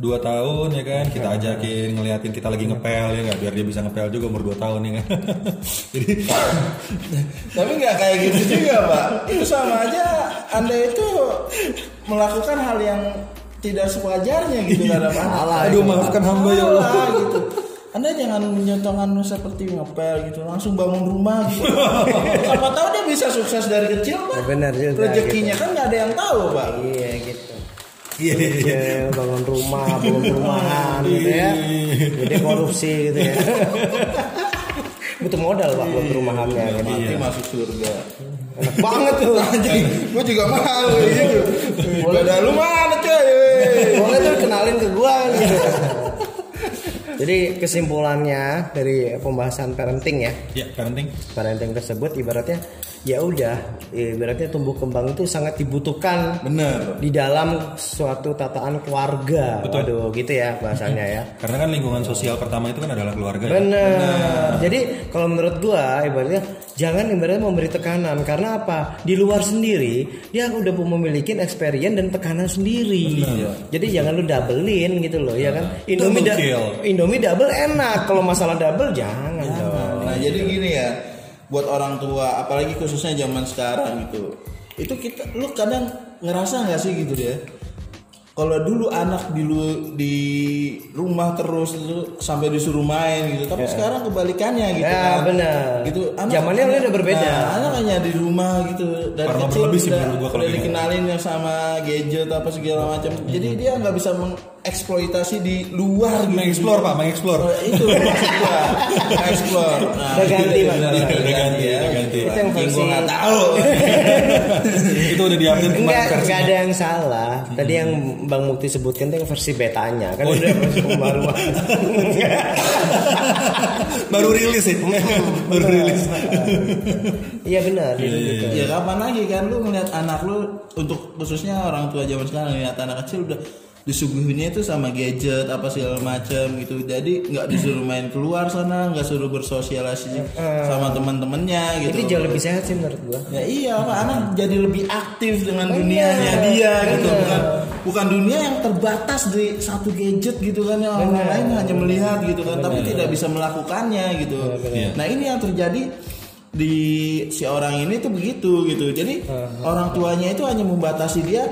2 tahun ya kan kita ajakin ngeliatin kita lagi ngepel ya nggak? Biar dia bisa ngepel juga umur 2 tahun ya kan? Jadi tapi nggak kayak gitu juga pak. Itu sama aja anda itu melakukan hal yang tidak sewajarnya gitu terhadap anak aduh maafkan hamba ya Allah gitu anda jangan menyontohkan seperti ngepel gitu langsung bangun rumah gitu siapa tahu dia bisa sukses dari kecil pak Ya, benar juga, rezekinya kan nggak ada yang tahu pak Iya gitu. iya iya. Ya, bangun rumah, bangun perumahan gitu ya. Jadi korupsi gitu ya. Butuh modal pak buat perumahannya gitu. mati masuk surga Enak banget tuh. anjing gue juga mau gitu boleh dah lu mana Boleh tuh kenalin ke gua gitu. Jadi kesimpulannya dari pembahasan parenting ya, ya parenting. Parenting tersebut ibaratnya ya udah ya, berarti tumbuh kembang itu sangat dibutuhkan Bener. di dalam suatu tataan keluarga waduh gitu ya bahasanya ya Karena kan lingkungan sosial pertama itu kan adalah keluarga. ya. Benar. Jadi kalau menurut gua ibaratnya jangan ibaratnya memberi tekanan karena apa? Di luar sendiri dia udah memiliki experience dan tekanan sendiri. Jadi jangan lu doublein gitu loh ya kan. Indomie Double. Indomie double enak. Kalau masalah double jangan dong. Nah jadi gini ya, buat orang tua, apalagi khususnya zaman sekarang gitu, itu kita, lu kadang ngerasa nggak sih gitu ya? Kalau dulu anak di lu- di rumah terus itu sampai disuruh main gitu, tapi sekarang kebalikannya gitu Ya, kan. benar. Gitu. Zamannya udah berbeda. Nah, anak hanya di rumah gitu dari Parno kecil berlebih sih udah, gua kalau udah gitu. dikenalin sama gadget apa segala macam. Jadi dia nggak bisa mengeksploitasi di luar gitu. Mengeksplor pak, mengeksplor. Oh, itu maksud gua explore nah, Udah ganti, Pak. udah, Udah ganti, ya udah ganti. Itu yang versi- nggak tahu itu udah diupdate kemarin Enggak, enggak ada yang salah. Tadi yang Bang Mukti sebutkan itu yang versi betanya kan Oh, udah versi pembaruan. Baru rilis sih. Baru rilis. Iya benar. gitu. ya kapan lagi kan lu ngeliat anak lu untuk khususnya orang tua zaman sekarang ngeliat anak kecil udah disuguhinnya itu sama gadget apa segala macam gitu. Jadi nggak disuruh main keluar sana nggak suruh bersosialisasi sama teman-temannya gitu. Itu jauh lebih sehat sih menurut gua. Ya iya, Pak. anak jadi lebih aktif dengan dunianya dia gitu, bukan bukan dunia yang terbatas di satu gadget gitu kan yang orang lain hanya melihat gitu kan, tapi tidak bisa melakukannya gitu. Nah ini yang terjadi di si orang ini tuh begitu gitu. Jadi orang tuanya itu hanya membatasi dia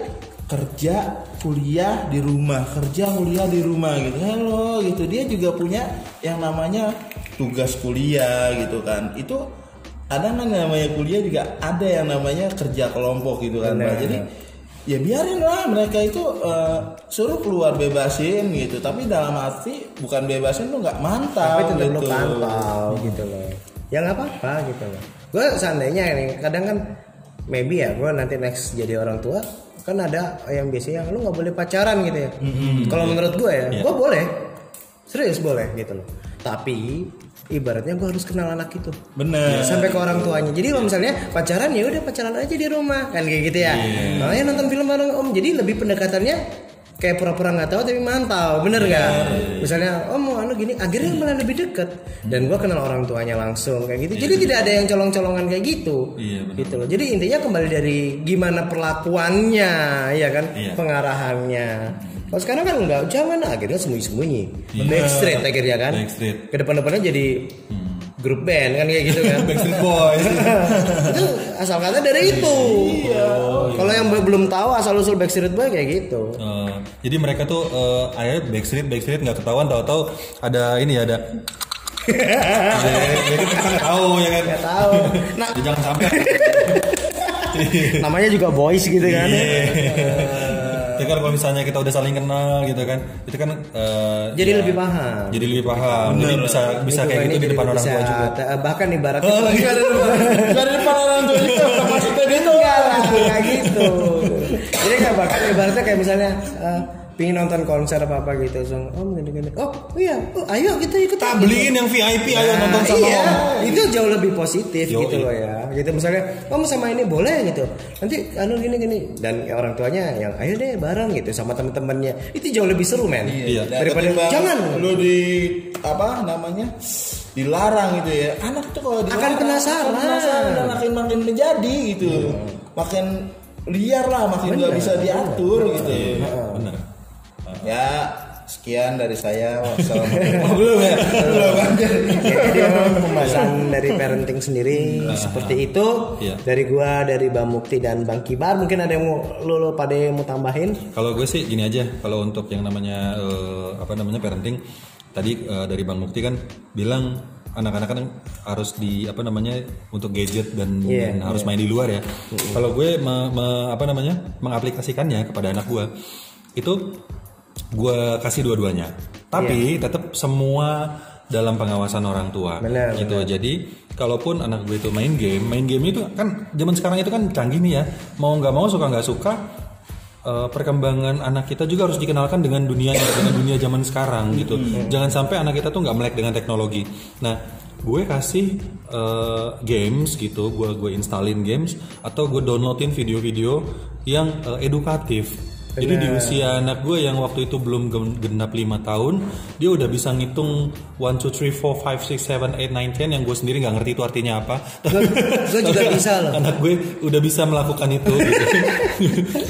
kerja kuliah di rumah kerja kuliah di rumah gitu. Hello gitu. Dia juga punya yang namanya tugas kuliah gitu kan. Itu ada kan namanya kuliah juga ada yang namanya kerja kelompok gitu kan Pak. jadi ya biarin lah mereka itu eh, suruh keluar bebasin gitu. Tapi dalam arti bukan bebasin tuh nggak mantap tapi tetap lu gitu. pantau gitu loh. Ya nggak apa-apa gitu loh. Gue seandainya nih kadang kan maybe ya gue nanti next jadi orang tua kan ada yang biasanya lu nggak boleh pacaran gitu ya. Kalau menurut gue ya gue boleh. Serius boleh gitu loh. Tapi ibaratnya gue harus kenal anak itu. Bener. Sampai ke orang tuanya. Jadi kalau misalnya pacaran ya udah pacaran aja di rumah. Kan kayak gitu ya. Makanya nonton film bareng om. Jadi lebih pendekatannya kayak pura-pura nggak tahu tapi mantau bener nggak? Misalnya oh mau anu gini akhirnya malah lebih deket. Dan gua kenal orang tuanya langsung kayak gitu. Jadi tidak ada yang colong-colongan kayak gitu. Iya, benar. gitu loh. Jadi intinya kembali dari gimana perlakuannya ya kan? Iya. pengarahannya. Kalau sekarang kan enggak jangan akhirnya sembunyi-sembunyi. Backstreet akhirnya kan. Backstreet. ke depan-depannya jadi grup band kan kayak gitu kan Backstreet Boys. itu asal kata dari itu. Iya. Kalau yang be- belum tahu asal usul Backstreet Boy kayak gitu. Eh, jadi mereka tuh eh, akhirnya backstreet backstreet nggak ketahuan tahu-tahu ada ini ya ada jadi kita nggak tahu ya kan Gak tahu. Nah, jangan sampai namanya juga boys gitu kan. Ya kan kalau misalnya kita udah saling kenal gitu kan itu kan eh, Jadi ya, lebih paham. jadi lebih paham jadi bisa bisa kayak gitu di jadi depan orang tua juga eh, Bahkan ibaratnya Oh, iya. dari depan orang tua juga maksudnya gitu enggak lah, enggak gitu. Jadi kayak bahkan ibaratnya kayak misalnya eh, pingin nonton konser apa apa gitu, so, om gini gini. Oh iya, oh, ayo kita ikut. kita beliin yang VIP ayo Nah, nonton sama iya, om itu jauh lebih positif Yo, gitu iya. loh ya. Gitu misalnya, kamu sama ini boleh gitu. Nanti anu gini gini dan orang tuanya yang ayo deh bareng gitu sama temen-temennya. Itu jauh lebih seru men. Iya. Daripada Ketimbang jangan. lu di apa namanya dilarang gitu ya anak tuh kalau dilarang Akan penasaran. akan penasaran dan makin makin menjadi gitu makin liar lah makin nggak bisa diatur gitu bener ya sekian dari saya wassalamualaikum belum ya belum. Ya, jadi memang pembahasan dari parenting sendiri seperti itu. Iya. Dari gua, dari Bang Mukti dan Bang Kibar, mungkin ada yang mau lu, lu pada yang mau tambahin? Kalau gue sih gini aja, kalau untuk yang namanya eh, apa namanya parenting, tadi eh, dari Bang Mukti kan bilang anak-anak kan harus di apa namanya untuk gadget dan, Iya, dan harus main di luar ya. Kalau gue me- me- apa namanya mengaplikasikannya kepada anak gue, itu gue kasih dua-duanya. Tapi tetap semua dalam pengawasan orang tua. Benar, gitu. Jadi kalaupun anak gue itu main game, main game itu kan zaman sekarang itu kan canggih nih ya. Mau nggak mau suka nggak suka eh, perkembangan anak kita juga harus dikenalkan dengan dunia dengan dunia zaman sekarang gitu. Jangan sampai anak kita tuh nggak melek dengan teknologi. Nah, gue kasih eh, games gitu gue gue installin games atau gue downloadin video-video yang eh, edukatif jadi di usia anak gue yang waktu itu belum gen- genap 5 tahun dia udah bisa ngitung 1, 2, 3, 4, 5, 6, 7, 8, 9, 10 yang gue sendiri nggak ngerti itu artinya apa Gue juga bisa loh. anak gue udah bisa melakukan itu gitu.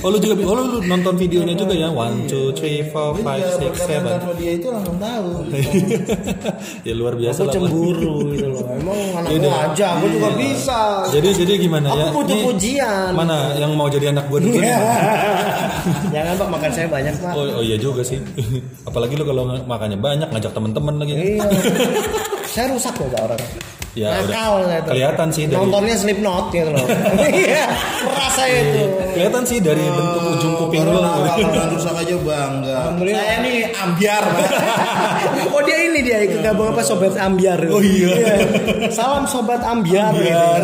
oh lu juga oh lu, lu nonton videonya juga ya 1, 2, 3, 4, 5, Iya, 6, berkat nonton 7 dia itu langsung tahu. ya luar biasa Aku lah cemburu gitu loh. Emang anak Iya, gue iya. aja, aku juga bisa. jadi jadi gimana Aku ya butuh Ini pujian. mana yang mau jadi anak gue dulu nih? Jangan pak makan saya banyak pak. oh, oh iya juga sih apalagi lu kalau makannya banyak ngajak temen-temen lagi Iya. saya rusak loh pak orang. Ya, Nakal udah. tuh. Kelihatan sih dari- Nontonnya Slipknot gitu loh. Iya, merasa itu. kelihatan sih dari bentuk ujung kuping lu awal rusak aja bangga. Alhamdulillah. Saya nih ambiar. Pak. oh dia ini dia ikut gabung apa sobat ambiar. Oh iya. Salam sobat ambiar. Ambiar.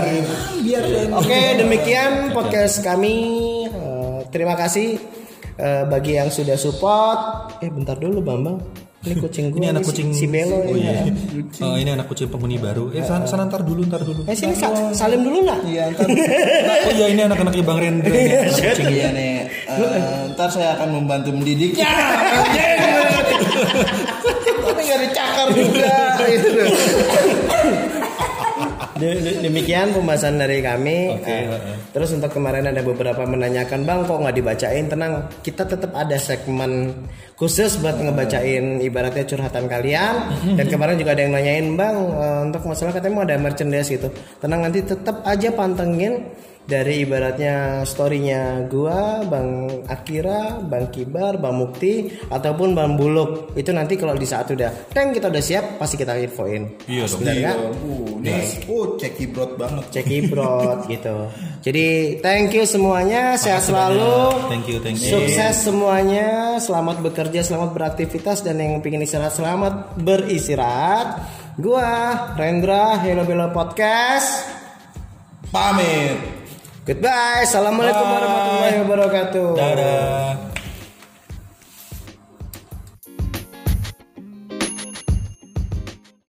Ambiar. Oke demikian podcast kami. Eh, terima kasih eh, bagi yang sudah support. Eh bentar dulu Bambang. Ini kucing gue. ini anak si- kucing si Belo oh ini. iya Oh, ini anak kucing penghuni baru eh sana, sana ntar dulu ntar dulu Eh sini sa- salim dulu nggak? Iya, ntar, oh iya ini anak-anaknya bang Rendra ini anak kucing iya nih. eh, ntar saya akan membantu mendidiknya. Tapi nggak dicakar juga. Itu. De- de- Demikian pembahasan dari kami. Eh, heeh. terus untuk kemarin ada beberapa menanyakan bang kok nggak dibacain tenang kita tetap ada segmen khusus buat ngebacain ibaratnya curhatan kalian dan kemarin juga ada yang nanyain bang eh, untuk masalah katanya mau ada merchandise gitu tenang nanti tetap aja pantengin dari ibaratnya storynya gua, Bang Akira, Bang Kibar, Bang Mukti ataupun Bang Buluk itu nanti kalau di saat udah teng kita udah siap pasti kita infoin. iya dong Benar kan? Uh, ini oh cekibrot banget. Ceki Brot gitu. Jadi thank you semuanya, sehat selalu. thank you thank you Sukses semuanya, selamat bekerja, selamat beraktivitas dan yang ingin istirahat selamat beristirahat. Gua Rendra Hello Belo Podcast. Pamit. Goodbye. Assalamualaikum warahmatullahi wabarakatuh. dadah